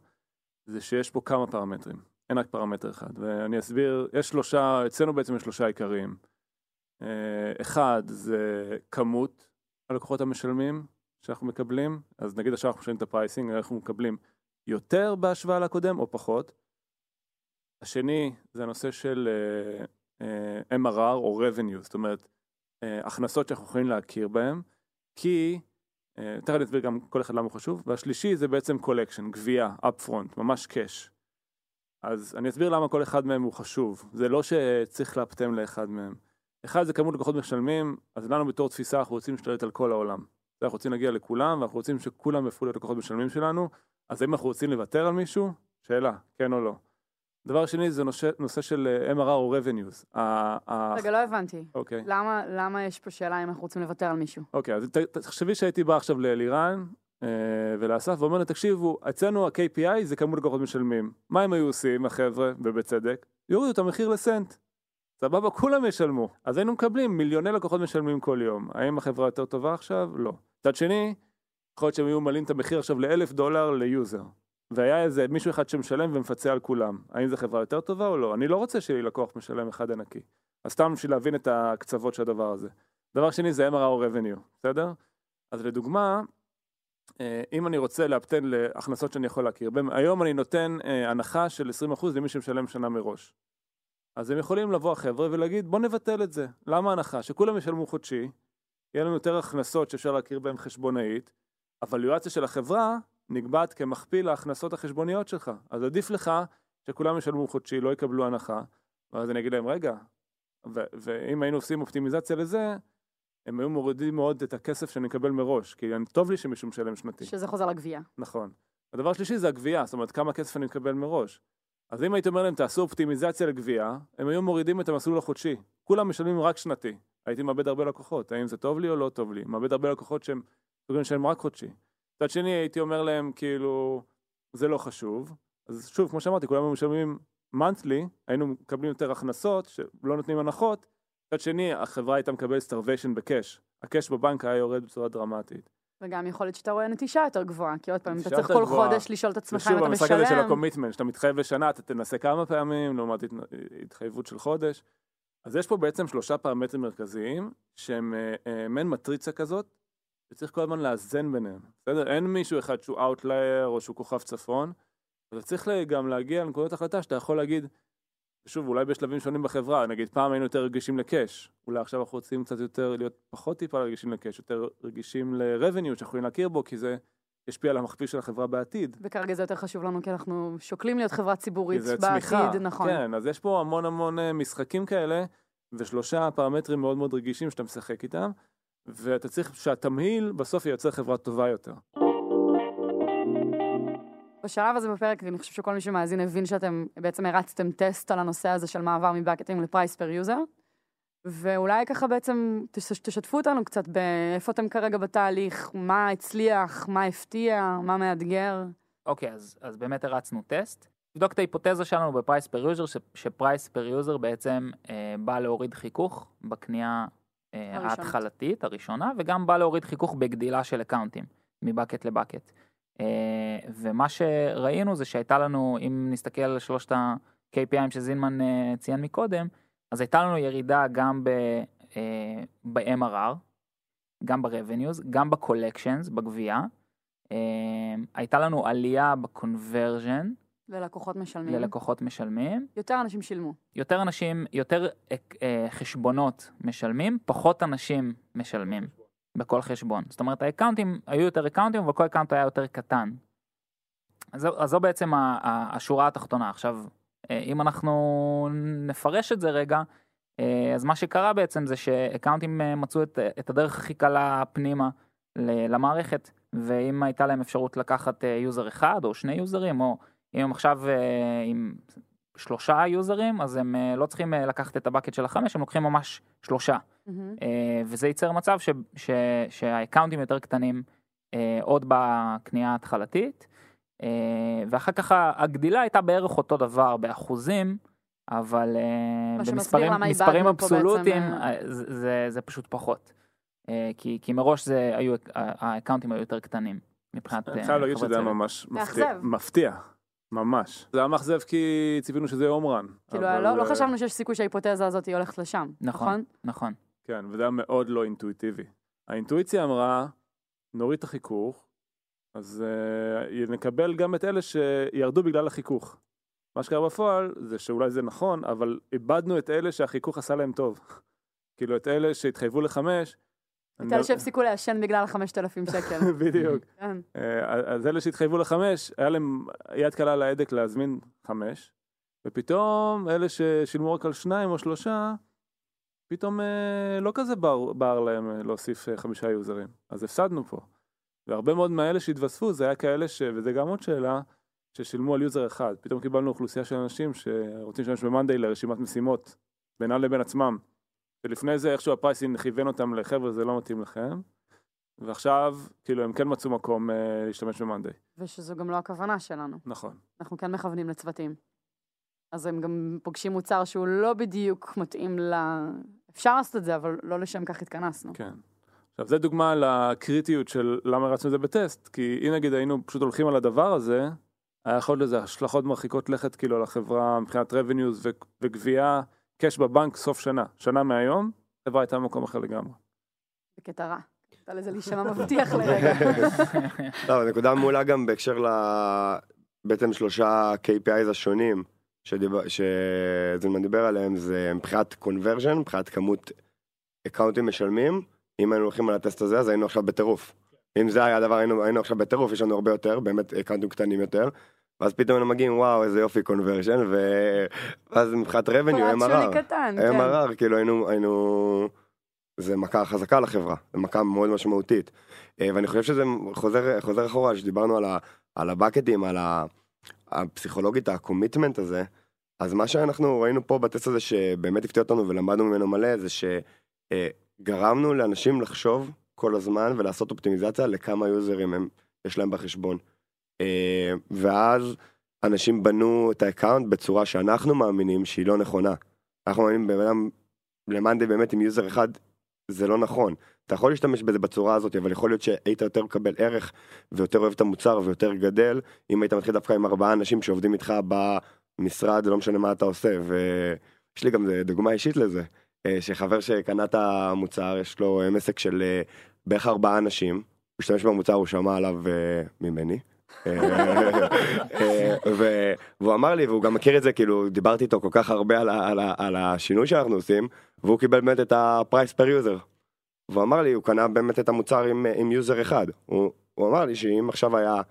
זה שיש פה כמה פרמטרים, אין רק פרמטר אחד, ואני אסביר, יש שלושה, אצלנו בעצם יש שלושה עיקריים. אחד זה כמות הלקוחות המשלמים שאנחנו מקבלים, אז נגיד עכשיו אנחנו משנים את ה pricing, אנחנו מקבלים יותר בהשוואה לקודם או פחות. השני זה הנושא של אה, אה, MRR או revenue, זאת אומרת, אה, הכנסות שאנחנו יכולים להכיר בהן, כי, אה, תכף אני אסביר גם כל אחד למה הוא חשוב, והשלישי זה בעצם collection, גבייה, upfront, ממש cash. אז אני אסביר למה כל אחד מהם הוא חשוב, זה לא שצריך לאפטם לאחד מהם. אחד זה כמות לקוחות משלמים, אז לנו בתור תפיסה אנחנו רוצים להשתלט על כל העולם. אנחנו רוצים להגיע לכולם, ואנחנו רוצים שכולם יפכו להיות לקוחות משלמים שלנו, אז האם אנחנו רוצים לוותר על מישהו? שאלה, כן או לא. דבר שני זה נושא, נושא של אה, MRR או revenues. רגע, לא הבנתי. אוקיי. למה, למה יש פה שאלה אם אנחנו רוצים לוותר על מישהו? אוקיי, אז ת- תחשבי שהייתי בא עכשיו לאלירן אה, ולאסף ואומר להם, תקשיבו, אצלנו ה-KPI זה כמות לקוחות משלמים. מה הם היו עושים, החבר'ה, ובצדק? יורידו את המחיר לסנט. סבבה, כולם ישלמו. אז היינו מקבלים מיליוני לקוחות משלמים כל יום. האם החברה יותר טובה עכשיו? לא. מצד שני, יכול להיות שהם היו מעלים את המחיר עכשיו לאלף דולר ל user. והיה איזה מישהו אחד שמשלם ומפצה על כולם. האם זו חברה יותר טובה או לא? אני לא רוצה שיהיה לי לקוח משלם אחד ענקי. אז סתם בשביל להבין את הקצוות של הדבר הזה. דבר שני זה MRR או revenue, בסדר? אז לדוגמה, אה, אם אני רוצה לאפטם להכנסות שאני יכול להכיר, היום אני נותן אה, הנחה של 20% למי שמשלם שנה מראש. אז הם יכולים לבוא החבר'ה ולהגיד בוא נבטל את זה. למה הנחה? שכולם ישלמו חודשי, יהיה לנו יותר הכנסות שאפשר להכיר בהן חשבונאית, הוולואציה של החברה נקבעת כמכפיל ההכנסות החשבוניות שלך. אז עדיף לך שכולם ישלמו חודשי, לא יקבלו הנחה, ואז אני אגיד להם רגע, ו- ואם היינו עושים אופטימיזציה לזה, הם היו מורידים מאוד את הכסף שאני מקבל מראש, כי טוב לי שמישהו משלם שנתי. שזה חוזר לגבייה. נכון. הדבר השלישי זה הגבייה, זאת אומרת כמה כסף אני מקבל מראש. אז אם הייתי אומר להם תעשו אופטימיזציה לגבייה, הם היו מורידים את המסלול החודשי. כולם משלמים רק שנתי. הייתי מאבד הרבה לקוחות, האם זה טוב לי או לא טוב לי? מאבד הרבה לקוחות שהם יכולים לשלם רק חודשי. מצד שני הייתי אומר להם כאילו זה לא חשוב. אז שוב כמו שאמרתי כולם משלמים monthly, היינו מקבלים יותר הכנסות שלא נותנים הנחות. מצד שני החברה הייתה מקבלת starvation בקאש. הקאש בבנק היה יורד בצורה דרמטית. וגם יכול להיות שאתה רואה נטישה יותר גבוהה, כי עוד פעם, אתה צריך כל גבוהה. חודש לשאול את עצמך אם ושוב, אתה המשחק הזה של משלם. ה commitment, שאתה מתחייב לשנה, אתה תנסה כמה פעמים, לעומת הת- התחייבות של חודש. אז יש פה בעצם שלושה פרמטרים מרכזיים, שהם אה, אה, מעין מטריצה כזאת, וצריך כל הזמן לאזן ביניהם. בסדר? אין מישהו אחד שהוא outlier או שהוא כוכב צפון, אבל צריך גם להגיע לנקודות החלטה שאתה יכול להגיד, שוב, אולי בשלבים שונים בחברה, נגיד פעם היינו יותר רגישים ל cash, אולי עכשיו אנחנו רוצים קצת יותר להיות פחות טיפה רגישים ל cash, יותר רגישים ל-revenue שאנחנו יכולים להכיר בו, כי זה ישפיע על המכפיל של החברה בעתיד. וכרגע זה יותר חשוב לנו, כי אנחנו שוקלים להיות חברה ציבורית בעתיד, צמיחה. נכון. כן, אז יש פה המון המון אה, משחקים כאלה, ושלושה פרמטרים מאוד מאוד רגישים שאתה משחק איתם, ואתה צריך שהתמהיל בסוף ייצר חברה טובה יותר. בשלב הזה בפרק, אני חושב שכל מי שמאזין הבין שאתם בעצם הרצתם טסט על הנושא הזה של מעבר מבקטים ל price per user. ואולי ככה בעצם תש- תשתפו אותנו קצת באיפה אתם כרגע בתהליך, מה הצליח, מה הפתיע, מה מאתגר. אוקיי, אז, אז באמת הרצנו טסט. נבדוק את ההיפותזה שלנו ב price per user, ש price per user בעצם אה, בא להוריד חיכוך בקנייה אה. ההתחלתית, הראשונה, וגם בא להוריד חיכוך בגדילה של אקאונטים, מ bucket ל bucket. אה, ומה שראינו זה שהייתה לנו, אם נסתכל על שלושת ה-KPIים שזינמן אה, ציין מקודם, אז הייתה לנו ירידה גם ב, אה, ב-MRR, גם ב-revenues, גם ב-collections, בגבייה. הייתה לנו עלייה ב-conversion ללקוחות משלמים. ללקוחות משלמים. יותר אנשים שילמו. יותר אנשים, יותר חשבונות משלמים, פחות אנשים משלמים בכל חשבון. זאת אומרת, האקאונטים היו יותר אקאונטים, אבל כל אקאונט היה יותר קטן. אז, זו- אז זו בעצם ה- ה- השורה התחתונה. עכשיו, אה, אם אנחנו נפרש את זה רגע, אה, אז מה שקרה בעצם זה שאקאונטים אה, מצאו את, את הדרך הכי קלה פנימה למערכת, ואם הייתה להם אפשרות לקחת user אחד או שני יוזרים, או אם הם עכשיו עם שלושה יוזרים, אז הם אה, לא צריכים אה, לקחת את ה bucket של החמש, הם לוקחים ממש שלושה. אה, וזה ייצר מצב ש, ש, שהאקאונטים יותר קטנים עוד בקנייה ההתחלתית, ואחר כך הגדילה הייתה בערך אותו דבר באחוזים, אבל במספרים מספרים אבסולוטיים זה, זה, זה פשוט פחות. כי, כי מראש זה היו, האקאונטים היו יותר קטנים מבחינת אני חייב להגיד שזה היה. ממש. מפתיע, ממש. זה היה מאכזב כי ציפינו שזה יהיה הום רן. כאילו, אבל, לא, לא אה, חשבנו שיש סיכוי שההיפותזה הזאת היא הולכת לשם, נכון. נכון? נכון. כן, וזה היה מאוד לא אינטואיטיבי. האינטואיציה אמרה, נוריד את החיכוך, אז uh, נקבל גם את אלה שירדו בגלל החיכוך. מה שקרה בפועל זה שאולי זה נכון, אבל איבדנו את אלה שהחיכוך עשה להם טוב. כאילו את אלה שהתחייבו לחמש. אני את אלה לא- שהפסיקו לעשן בגלל ה-5,000 שקל. בדיוק. כן. אה, אז אלה שהתחייבו לחמש, היה להם יד קלה על ההדק להזמין חמש, ופתאום אלה ששילמו רק על שניים או שלושה, פתאום אה, לא כזה בער, להם אה, להוסיף חמישה יוזרים. אז הפסדנו פה. והרבה מאוד מהאלה שהתווספו זה היה כאלה ש... וזה גם עוד שאלה, ששילמו על user אחד. פתאום קיבלנו אוכלוסייה של אנשים שרוצים להשתמש ב monday לרשימת משימות בינם לבין עצמם. ולפני זה איכשהו ה pricing כיוון אותם לחבר'ה זה לא מתאים לכם. ועכשיו, כאילו, הם כן מצאו מקום אה, להשתמש ב monday. ושזו גם לא הכוונה שלנו. נכון. אנחנו כן מכוונים לצוותים. אז הם גם פוגשים מוצר שהוא לא בדיוק מתאים ל... אפשר לעשות את זה, אבל לא לשם כך התכנסנו. כן. עכשיו, זה דוגמה לקריטיות של למה הרצנו את זה בטסט, כי אם נגיד היינו פשוט הולכים על הדבר הזה, היה יכול להיות לזה השלכות מרחיקות לכת כאילו על החברה מבחינת revenues ו- וגבייה, קאש בבנק סוף שנה. שנה מהיום, החברה הייתה במקום אחר לגמרי. בקטע רע. הייתה לזה להישמע מבטיח לרגע. לא, נקודה מעולה גם בהקשר ל... בעצם שלושה KPIs השונים. שזלמן דיבר עליהם, זה מבחינת conversion, מבחינת כמות אקאונטים משלמים. אם היינו הולכים על הטסט הזה, אז היינו עכשיו בטירוף. אם זה היה הדבר, היינו, היינו עכשיו בטירוף, יש לנו הרבה יותר, באמת אקאונטים קטנים יותר. ואז פתאום היינו מגיעים, וואו, איזה יופי conversion. ואז מבחינת שולי MRR. קטן, כן. MRR, כאילו היינו, היינו, זה מכה חזקה לחברה, זה מכה מאוד משמעותית. אה, ואני חושב שזה חוזר, חוזר אחורה, שדיברנו על, ה, על הבקטים, על ה, הפסיכולוגית, ה commitment הזה, אז מה שאנחנו ראינו פה בטסט הזה שבאמת הפתיע אותנו ולמדנו ממנו מלא, זה שגרמנו לאנשים לחשוב כל הזמן ולעשות אופטימיזציה לכמה יוזרים הם, יש להם בחשבון. אה, ואז אנשים בנו את ה account בצורה שאנחנו מאמינים שהיא לא נכונה. אנחנו מאמינים בן אדם ל monday באמת עם user אחד, זה לא נכון. אתה יכול להשתמש בזה בצורה הזאת, אבל יכול להיות שהיית יותר מקבל ערך ויותר אוהב את המוצר ויותר גדל, אם היית מתחיל דווקא עם ארבעה אנשים שעובדים איתך במשרד, לא משנה מה אתה עושה. ויש לי גם דוגמה אישית לזה, אה, שחבר שקנה את המוצר, יש לו עסק של אה, בערך ארבעה אנשים, הוא השתמש במוצר, הוא שמע עליו ממני, והוא אמר לי, והוא גם מכיר את זה, כאילו, דיברתי איתו כל כך הרבה על, על, על השינוי שאנחנו עושים, והוא קיבל באמת את ה-price per user. והוא אמר לי, הוא קנה באמת את המוצר עם, עם יוזר אחד. הוא, הוא אמר לי שאם עכשיו היה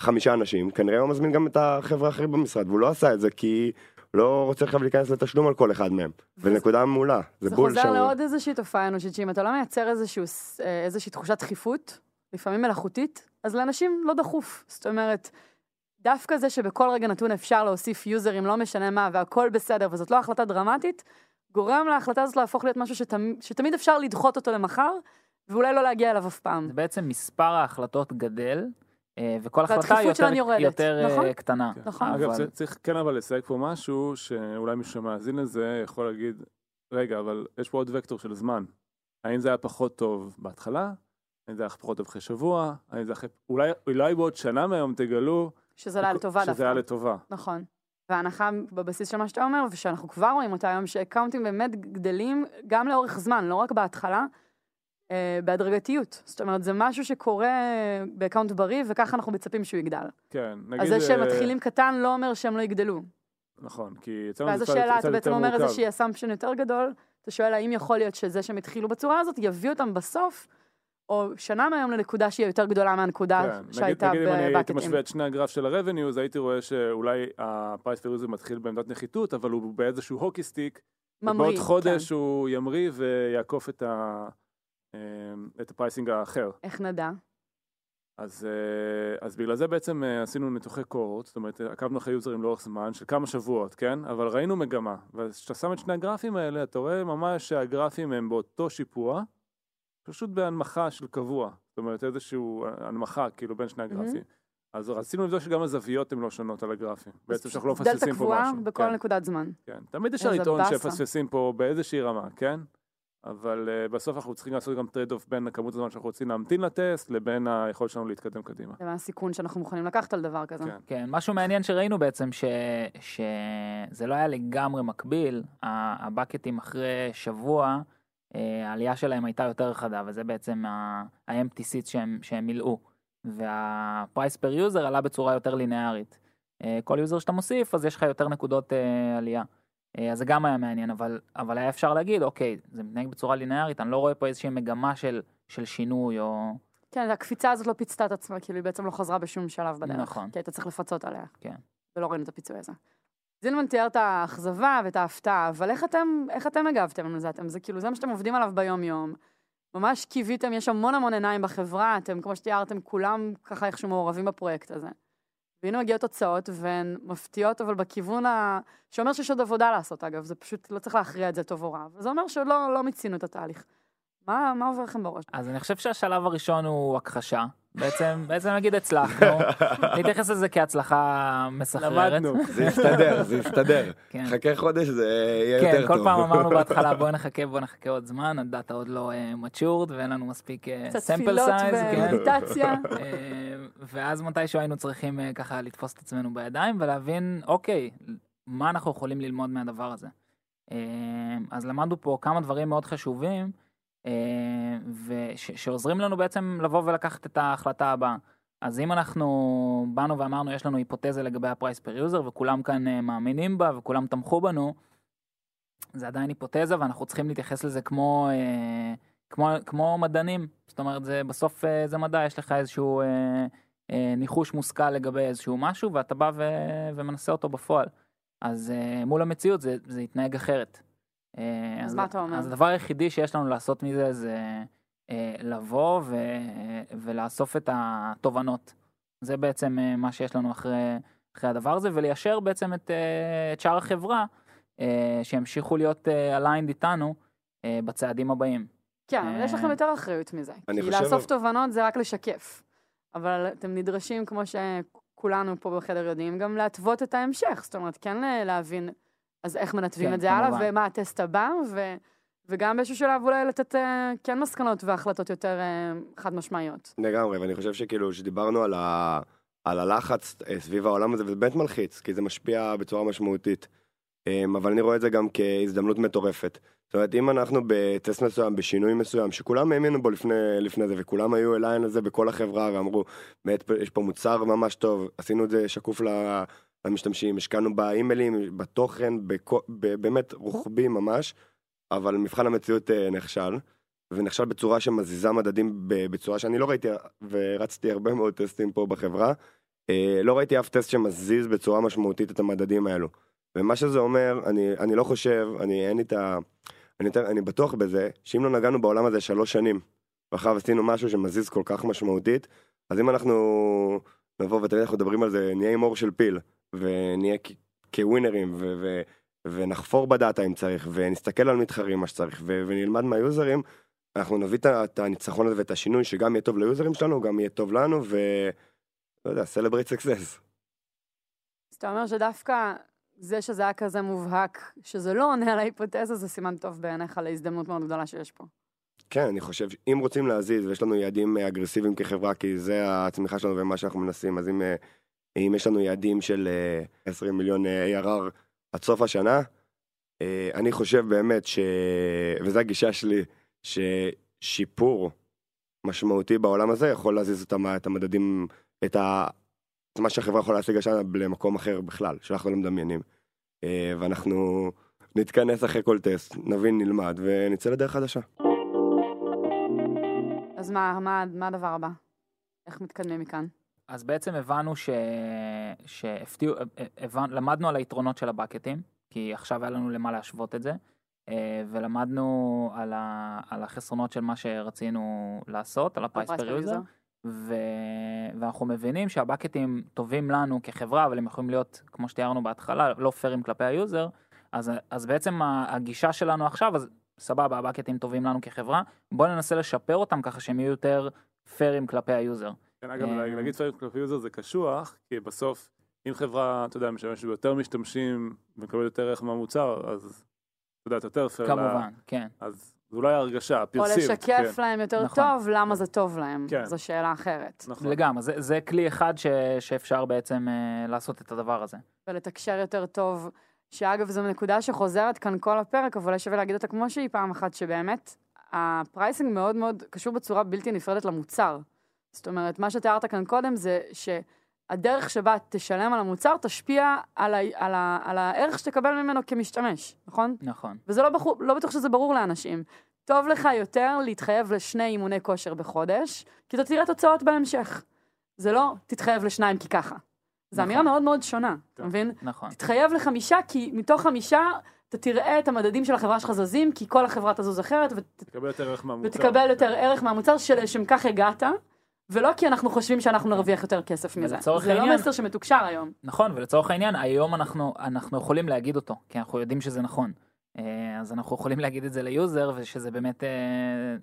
חמישה אנשים, כנראה הוא מזמין גם את החבר'ה האחרים במשרד, והוא לא עשה את זה כי לא רוצה עכשיו להיכנס לתשלום על כל אחד מהם. ונקודה מעולה, זה זה בול חוזר שם. לעוד איזושהי תופעה אנושית, שאם אתה לא מייצר אה, איזושהי תחושת דחיפות, לפעמים מלאכותית, אז לאנשים לא דחוף. זאת אומרת, דווקא זה שבכל רגע נתון אפשר להוסיף יוזרים, לא משנה מה, והכל בסדר, וזאת לא החלטה דרמטית, גורם להחלטה הזאת להפוך להיות משהו שתמיד, שתמיד אפשר לדחות אותו למחר, ואולי לא להגיע אליו אף פעם. זה בעצם מספר ההחלטות גדל, אה, וכל החלטה והדחיפות יותר, יורדת, יותר אה, נכון? קטנה. כן. נכון. אגב, אבל- צריך כן אבל לסייג פה משהו, שאולי מישהו שמאזין לזה יכול להגיד, רגע, אבל יש פה עוד וקטור של זמן. האם זה היה פחות טוב בהתחלה? האם זה היה פחות טוב אחרי שבוע? האם זה אחרי... אולי, אולי בעוד שנה מהיום תגלו שזה היה לטובה דווקא. שזה היה לטובה. נכון. וההנחה בבסיס של מה שאתה אומר, ושאנחנו כבר רואים אותה היום, שאקאונטים באמת גדלים גם לאורך זמן, לא רק בהתחלה, אה, בהדרגתיות. זאת אומרת, זה משהו שקורה ב account בריא, וככה אנחנו מצפים שהוא יגדל. כן, נגיד... אז זה שהם אה, מתחילים קטן לא אומר שהם לא יגדלו. נכון, כי אצלנו ואז זה קצת- השאלה, אתה בעצם אומר. איזושהי assumption יותר גדול, אתה שואל האם יכול להיות שזה שהם התחילו בצורה הזאת, יביא אותם בסוף, או שנה מהיום לנקודה שהיא יותר גדולה מהנקודה כן, שהייתה נגיד אם אני הייתי בבקטים. משווה את שני הגרף של ה-revenue, אז הייתי רואה שאולי ה-price per user מתחיל בעמדת נחיתות, אבל הוא באיזשהו hockey stick, ממריא, בעוד כן. חודש הוא ימריא ויעקוף את ה... אה, את ה pricing האחר. איך נדע? אז, אה, אז בגלל זה בעצם אה, עשינו ניתוחי cohort, זאת אומרת עקבנו אחרי יוזרים לאורך זמן של כמה שבועות, כן? אבל ראינו מגמה. וכשאתה שם את שני הגרפים האלה, אתה רואה ממש שהגרפים הם באותו שיפוע, פשוט בהנמכה של קבוע. זאת אומרת איזושהי הנמכה כאילו בין שני הגרפים. אז רצינו לבדוק שגם הזוויות הן לא שונות על הגרפים. בעצם שאנחנו לא מפספסים פה דלתא משהו. קבועה בכל כן, נקודת זמן. כן. תמיד אפשר איזה לטעון. שמפספסים פה באיזושהי רמה, כן? אבל אה, בסוף אנחנו צריכים לעשות גם trade off בין הכמות הזמן שאנחנו רוצים להמתין לטסט לבין היכולת שלנו להתקדם קדימה. זה הסיכון שאנחנו מוכנים לקחת על דבר כזה. כן. כן, משהו מעניין שראינו בעצם, ש... שזה לא היה לגמרי מקביל, ה- הבקטים אחרי שבוע, אה, העלייה שלהם הייתה יותר חדה, וזה בעצם ה-empty seats שהם, שהם מילאו. וה-price per user עלה בצורה יותר ליניארית. אה, כל user שאתה מוסיף, אז יש לך יותר נקודות אה, עלייה. אה, אז זה גם היה מעניין, אבל, אבל היה אפשר להגיד, אוקיי, זה מתנהג בצורה ליניארית, אני לא רואה פה איזושהי מגמה של, של שינוי או... כן, הקפיצה הזאת לא פיצתה את עצמה, כאילו היא בעצם לא חזרה בשום שלב בדרך. נכון. כי היית צריך לפצות עליה. כן. ולא ראינו את הפיצוי הזה. זילמן תיאר את האכזבה ואת ההפתעה, אבל איך אתם, איך אתם הגבתם לזה? אתם, זה כאילו, זה מה שאתם עובדים עליו ביום-יום. ממש קיוויתם, יש המון המון עיניים בחברה, אתם, כמו שתיארתם, כולם ככה איכשהו מעורבים בפרויקט הזה. והנה מגיעות תוצאות, והן מפתיעות, אבל בכיוון ה... שאומר שיש עוד עבודה לעשות, אגב, זה פשוט, לא צריך להכריע את זה טוב או רע. וזה אומר שלא לא מיצינו את התהליך. מה, מה עובר לכם בראש? אז אני חושב שהשלב הראשון הוא הכחשה. בעצם, בעצם נגיד הצלחנו, נתייחס לזה כהצלחה מסחררת. למדנו. זה יסתדר, זה יסתדר. כן. חכה חודש, זה יהיה כן, יותר כל טוב. פעם אמרנו בהתחלה בוא נחכה, בוא נחכה עוד זמן, הדאטה עוד לא matured ואין לנו מספיק קצת sample תפילות size, כן. ומדיטציה. אה, ואז מתישהו היינו צריכים אה, ככה לתפוס את עצמנו בידיים ולהבין, אוקיי, מה אנחנו יכולים ללמוד מהדבר הזה. אה, אז למדנו פה כמה דברים מאוד חשובים, אה, וש- שעוזרים לנו בעצם לבוא ולקחת את ההחלטה הבאה. אז אם אנחנו באנו ואמרנו יש לנו היפותזה לגבי ה price per user וכולם כאן אה, מאמינים בה וכולם תמכו בנו, זה עדיין היפותזה ואנחנו צריכים להתייחס לזה כמו, אה, כמו, כמו מדענים. זאת אומרת, זה, בסוף זה מדע, יש לך איזשהו ניחוש מושכל לגבי איזשהו משהו ואתה בא ו, ומנסה אותו בפועל. אז מול המציאות זה, זה יתנהג אחרת. אה, אז מה אתה אומר? אז הדבר היחידי שיש לנו לעשות מזה זה אה, לבוא ו, ולאסוף את התובנות. זה בעצם אה, מה שיש לנו אחרי, אחרי הדבר הזה, וליישר בעצם את, אה, את שאר החברה, אה, שימשיכו להיות אה, aligned איתנו אה, בצעדים הבאים. כן, אבל יש לכם יותר אחריות מזה. כי חושב- לאסוף תובנות זה רק לשקף. אבל אתם נדרשים, כמו שכולנו פה בחדר יודעים, גם להתוות את ההמשך. זאת אומרת, כן להבין, אז איך מנתבים כן, את זה הלאה. ומה הטסט הבא, ו... וגם באיזשהו שלב אולי לתת אה, כן מסקנות והחלטות יותר אה, חד משמעיות. לגמרי, ואני חושב שכאילו, שדיברנו על, ה... על הלחץ אה, סביב העולם הזה, וזה באמת מלחיץ, כי זה משפיע בצורה משמעותית אמ, אבל אני רואה את זה גם כהזדמנות מטורפת. זאת אומרת, אם אנחנו בטסט מסוים, בשינוי מסוים, שכולם האמינו בו לפני, לפני זה, וכולם היו אליי על זה בכל החברה, ואמרו, באמת, יש פה מוצר ממש טוב, עשינו את זה שקוף ל- למשתמשים, השקענו באימיילים, בתוכן, בכ- ב- באמת רוחבי ממש, אבל מבחן המציאות אה, נכשל, ונכשל בצורה שמזיזה מדדים בצורה שאני לא ראיתי, ורצתי הרבה מאוד טסטים פה בחברה, אה, לא ראיתי אף טסט שמזיז בצורה משמעותית את המדדים האלו. ומה שזה אומר, אני, אני לא חושב, אני אין לי את ה... אני, אני בטוח בזה, שאם לא נגענו בעולם הזה שלוש שנים, ואחר עשינו משהו שמזיז כל כך משמעותית, אז אם אנחנו נבוא ותמיד אנחנו מדברים על זה, נהיה עם אור של פיל, ונהיה כווינרים, ו- ו- ונחפור בדאטה אם צריך, ונסתכל על מתחרים מה שצריך, ו- ונלמד מהיוזרים, אנחנו נביא את הניצחון הזה ואת השינוי, שגם יהיה טוב ליוזרים שלנו, גם יהיה טוב לנו, ו... לא יודע, celebrate success. אז אתה אומר שדווקא זה שזה היה כזה מובהק, שזה לא עונה על ההיפותזה, זה סימן טוב בעיניך להזדמנות מאוד גדולה שיש פה. כן, אני חושב שאם רוצים להזיז, ויש לנו יעדים אה, אגרסיביים כחברה, כי זה הצמיחה שלנו ומה שאנחנו מנסים, אז אם, אה, אם יש לנו יעדים של אה, 20 מיליון אה, ARR עד סוף השנה, אה, אני חושב באמת ש... וזו הגישה שלי, ששיפור משמעותי בעולם הזה יכול להזיז את, המ... את המדדים, את, ה... את מה שהחברה יכולה להשיג השנה למקום אחר בכלל, שאנחנו לא מדמיינים. אה, ואנחנו נתכנס אחרי כל טסט, נבין, נלמד, ונצא לדרך חדשה. אז מה, מה, מה הדבר הבא? איך מתקדמים מכאן? אז בעצם הבנו ש... שהפתיעו, הבנ... למדנו על היתרונות של הבקטים, כי עכשיו היה לנו למה להשוות את זה, אה, ולמדנו על, ה... על החסרונות של מה שרצינו לעשות, על ה-price per user, ו... ואנחנו מבינים שהבקטים טובים לנו כחברה, אבל הם יכולים להיות, כמו שתיארנו בהתחלה, לא פיירים כלפי ה user, אז, אז בעצם הגישה שלנו עכשיו, אז סבבה, הבקטים טובים לנו כחברה, בואו ננסה לשפר אותם ככה שהם יהיו יותר פיירים כלפי היוזר. כן, אגב, אה, להגיד פיירים כלפי user זה קשוח, כי בסוף, אם חברה, אתה יודע, משתמשת ביותר משתמשים ומקבלת יותר ערך מהמוצר, אז אתה יודע, יותר פייר. כמובן, כן. אז זו אולי הרגשה, או פרסים. לשקף להם יותר נכון. טוב למה זה טוב להם. כן. זו שאלה אחרת. נכון. לגמרי, זה, זה כלי אחד ש, שאפשר בעצם אה, לעשות את הדבר הזה. ולתקשר יותר טוב, שאגב, זו נקודה שחוזרת כאן כל הפרק, אבל אולי שווה להגיד אותה כמו שהיא פעם אחת, שבאמת, ה pricing מאוד מאוד קשור בצורה בלתי נפרדת למוצר. זאת אומרת, מה שתיארת כאן קודם זה שהדרך שבה תשלם על המוצר תשפיע על, ה, על, ה, על הערך שתקבל ממנו כמשתמש, נכון? נכון. וזה לא, בחור, לא בטוח שזה ברור לאנשים. טוב לך יותר להתחייב לשני אימוני כושר בחודש, כי אתה תראה תוצאות בהמשך. זה לא תתחייב לשניים כי ככה. זו נכון. אמירה מאוד מאוד שונה, אתה. מבין? נכון. תתחייב לחמישה, כי מתוך חמישה אתה תראה את המדדים של החברה שלך זזים, כי כל החברה תזוז אחרת, ות, תקבל יותר ערך מהמוצר. ותקבל יותר ערך מהמוצר שלשם כך הגעת, ולא כי אנחנו חושבים שאנחנו נרוויח יותר כסף מזה. זה לא העניין- מסר שמתוקשר היום. נכון, ולצורך העניין, היום אנחנו, אנחנו יכולים להגיד אותו, כי אנחנו יודעים שזה נכון. אה, אז אנחנו יכולים להגיד את זה ל user, ושזה באמת, אה,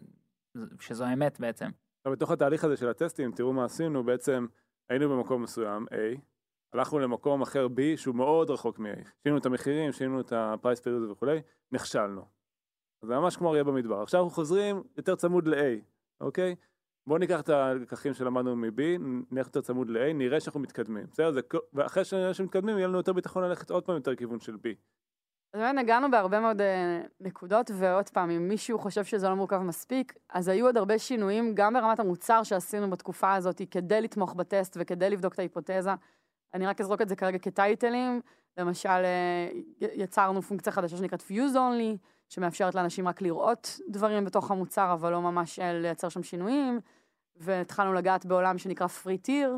שזו האמת בעצם. עכשיו, בתוך התהליך הזה של הטסטים, תראו מה עשינו, בעצם היינו במקום מסוים, A, הלכנו למקום אחר B, שהוא מאוד רחוק מ-A. שינינו את המחירים, שינינו את ה-price per user וכולי, נכשלנו. אז זה ממש כמו אריה במדבר. עכשיו אנחנו חוזרים יותר צמוד ל-A, אוקיי? בואו ניקח את הלקחים שלמדנו מ-B, נלך יותר צמוד ל-A, נראה שאנחנו מתקדמים. בסדר? זה, ואחרי שנראה שמתקדמים, יהיה לנו יותר ביטחון ללכת עוד פעם יותר כיוון של B. אז באמת נגענו בהרבה מאוד אה, נקודות, ועוד פעם, אם מישהו חושב שזה לא מורכב מספיק, אז היו עוד הרבה שינויים, גם ברמת המוצר שעשינו בתקופה הזאת, כדי לתמוך בטסט וכדי לבדוק את ההיפותזה. אני רק אזרוק את זה כרגע כטייטלים. למשל, אה, יצרנו פונקציה חדשה שנקראת Fuse Only, שמאפשרת לאנשים רק לראות דברים בתוך המוצר, אבל לא ממש אה, לייצר שם שינויים. והתחלנו לגעת בעולם שנקרא Free Tier.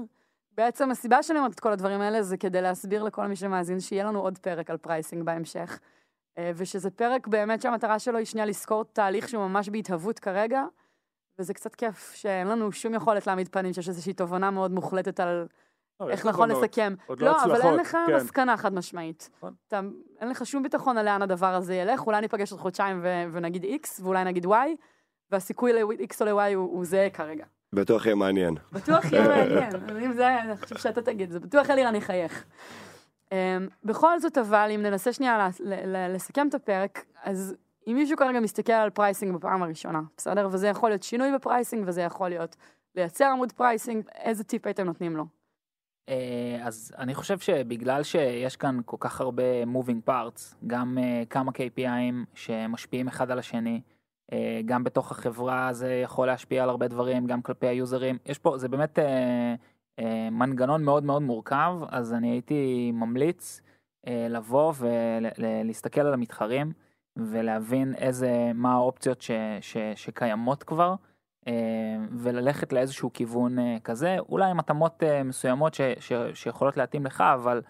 בעצם הסיבה שאני אומרת את כל הדברים האלה זה כדי להסביר לכל מי שמאזין שיהיה לנו עוד פרק על pricing בהמשך. אה, ושזה פרק באמת שהמטרה שלו היא שנייה לזכור תהליך שהוא ממש בהתהוות כרגע, וזה קצת כיף שאין לנו שום יכולת להעמיד פנים שיש איזושהי תובנה מאוד מוחלטת על איך נכון. לסכם. עוד לא לא, אבל אין הצלחות, לך כן. מסקנה חד משמעית. נכון. אין לך שום ביטחון על לאן הדבר הזה ילך, אולי ניפגש עוד חודשיים ונגיד X, ואולי נגיד Y, והסיכוי ל-X או ל-Y הוא, זהה כרגע. בטוח יהיה מעניין. בטוח יהיה מעניין, אם זה, אני חושב שאתה תגיד, זה בטוח אלירן יחייך. אמ, בכל זאת אבל, אם ננסה שנייה ל- ל- ל- לסכם את הפרק, אז אם מישהו כרגע מסתכל על pricing בפעם הראשונה, בסדר? וזה יכול להיות שינוי ב pricing, וזה יכול להיות לייצר עמוד pricing, איזה טיפ הייתם נותנים לו? אה, אז אני חושב שבגלל שיש כאן כל כך הרבה moving parts, גם אה, כמה KPI'ים שמשפיעים אחד על השני, אה, גם בתוך החברה זה יכול להשפיע על הרבה דברים, גם כלפי היוזרים, יש פה, זה באמת מנגנון מאוד מאוד מורכב, אז אני הייתי ממליץ לבוא ולהסתכל על המתחרים ולהבין איזה, מה האופציות ש, ש, שקיימות כבר. אה, וללכת לאיזשהו כיוון אה, כזה, אולי עם התאמות אה, מסוימות ש, ש, שיכולות להתאים לך, אבל,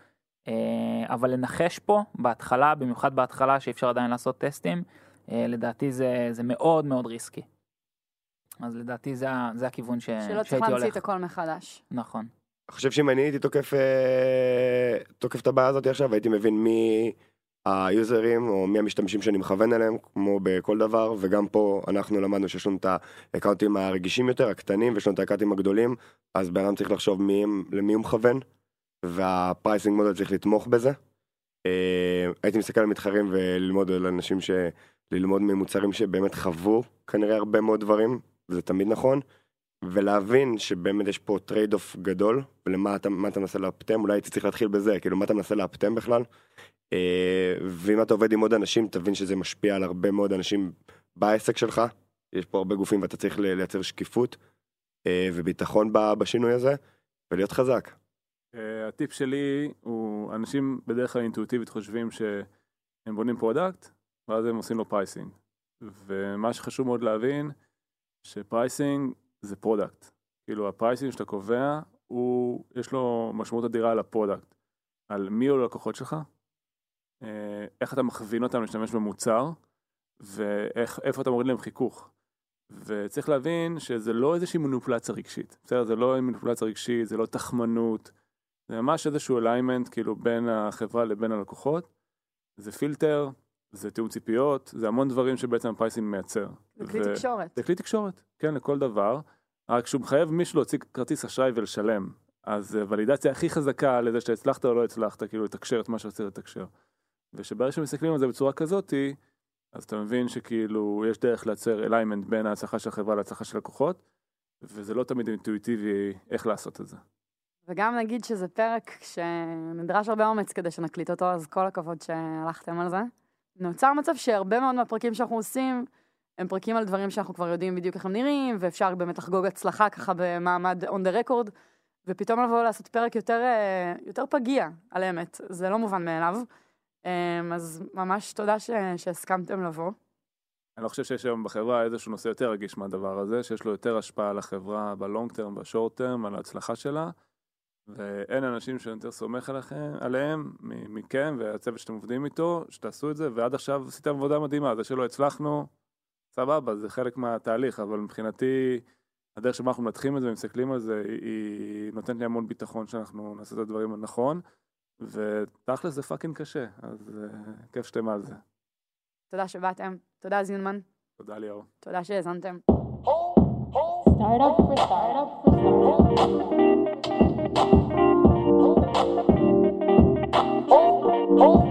אבל לנחש פה בהתחלה, במיוחד בהתחלה שאי אפשר עדיין לעשות טסטים, לדעתי זה, זה מאוד מאוד risky. אז לדעתי זה, זה הכיוון ש, שלא שהייתי הולך. צריך להמציא את הכל מחדש. נכון. אני חושב שאם אני הייתי תוקף, תוקף את הבעיה הזאת עכשיו, הייתי מבין מי היוזרים או מי המשתמשים שאני מכוון אליהם, כמו בכל דבר, וגם פה אנחנו למדנו שיש לנו את האקאונטים הרגישים יותר, הקטנים, ויש לנו את האקאונטים הגדולים, אז בן אדם צריך לחשוב מי, למי הוא מכוון, וה pricing model צריך לתמוך בזה. אה, הייתי מסתכל על מתחרים וללמוד על אנשים ש... ללמוד ממוצרים שבאמת חוו כנראה הרבה מאוד דברים, וזה תמיד נכון. ולהבין שבאמת יש פה trade off גדול, ולמה אתה, אתה מנסה לאפטם, אולי הייתי צריך להתחיל בזה, כאילו מה אתה מנסה לאפטם בכלל. אה, ואם אתה עובד עם עוד אנשים, תבין שזה משפיע על הרבה מאוד אנשים בעסק שלך. יש פה הרבה גופים ואתה צריך לייצר שקיפות אה, וביטחון בשינוי הזה, ולהיות חזק. אה, הטיפ שלי הוא, אנשים בדרך כלל אינטואיטיבית חושבים שהם בונים product, ואז הם עושים לו pricing. ומה שחשוב מאוד להבין, ש pricing זה product. כאילו ה pricing שאתה קובע, הוא, יש לו משמעות אדירה על ה product. על מי הוא הלקוחות שלך, אה, איך אתה מכווין אותם להשתמש במוצר, ואיפה אתה מוריד להם חיכוך. וצריך להבין שזה לא איזושהי מניפולציה רגשית, בסדר? זה לא מניפולציה רגשית, זה לא תחמנות, זה ממש איזשהו alignment כאילו בין החברה לבין הלקוחות, זה פילטר, זה תיאום ציפיות, זה המון דברים שבעצם ה pricing מייצר. זה כלי ו... תקשורת. זה כלי תקשורת, כן, לכל דבר. רק שהוא מחייב מישהו להוציא כרטיס אשראי ולשלם. אז ולידציה הכי חזקה לזה שהצלחת או לא הצלחת, כאילו לתקשר את מה שרצית לתקשר. ושברגע שמסתכלים על זה בצורה כזאתי, אז אתה מבין שכאילו יש דרך לייצר אליימנט בין ההצלחה של החברה להצלחה של לקוחות, וזה לא תמיד אינטואיטיבי איך לעשות את זה. וגם נגיד שזה פרק שנדרש הרבה אומץ כדי שנקליט אותו, אז כל הכבוד שהלכתם על זה. נוצר מצב שהרבה מאוד מהפרקים שאנחנו עושים, הם פרקים על דברים שאנחנו כבר יודעים בדיוק איך הם נראים, ואפשר באמת לחגוג הצלחה ככה במעמד on the record, ופתאום לבוא לעשות פרק יותר, אה, יותר פגיע על אמת, זה לא מובן מאליו. אמ, אז ממש תודה ש... שהסכמתם לבוא. אני לא חושב שיש היום בחברה איזשהו נושא יותר רגיש מהדבר הזה, שיש לו יותר השפעה על החברה בלונג טרם, בשורט טרם, על ההצלחה שלה, ואין אנשים שאני יותר סומך עליכם, עליהם מכם והצוות שאתם עובדים איתו, שתעשו את זה, ועד עכשיו עשיתם עבודה מדהימה, זה שלא הצלחנו, סבבה, זה חלק מהתהליך, אבל מבחינתי, הדרך שבה אנחנו מנתחים את זה ומסתכלים על זה, היא נותנת לי המון ביטחון שאנחנו נעשה את הדברים הנכון. ותכל'ס זה פאקינג קשה, אז uh, כיף שאתם על זה. תודה שבאתם, תודה זינמן. תודה ליאור. תודה שהאזנתם. startup for startup for startup. Oh, oh.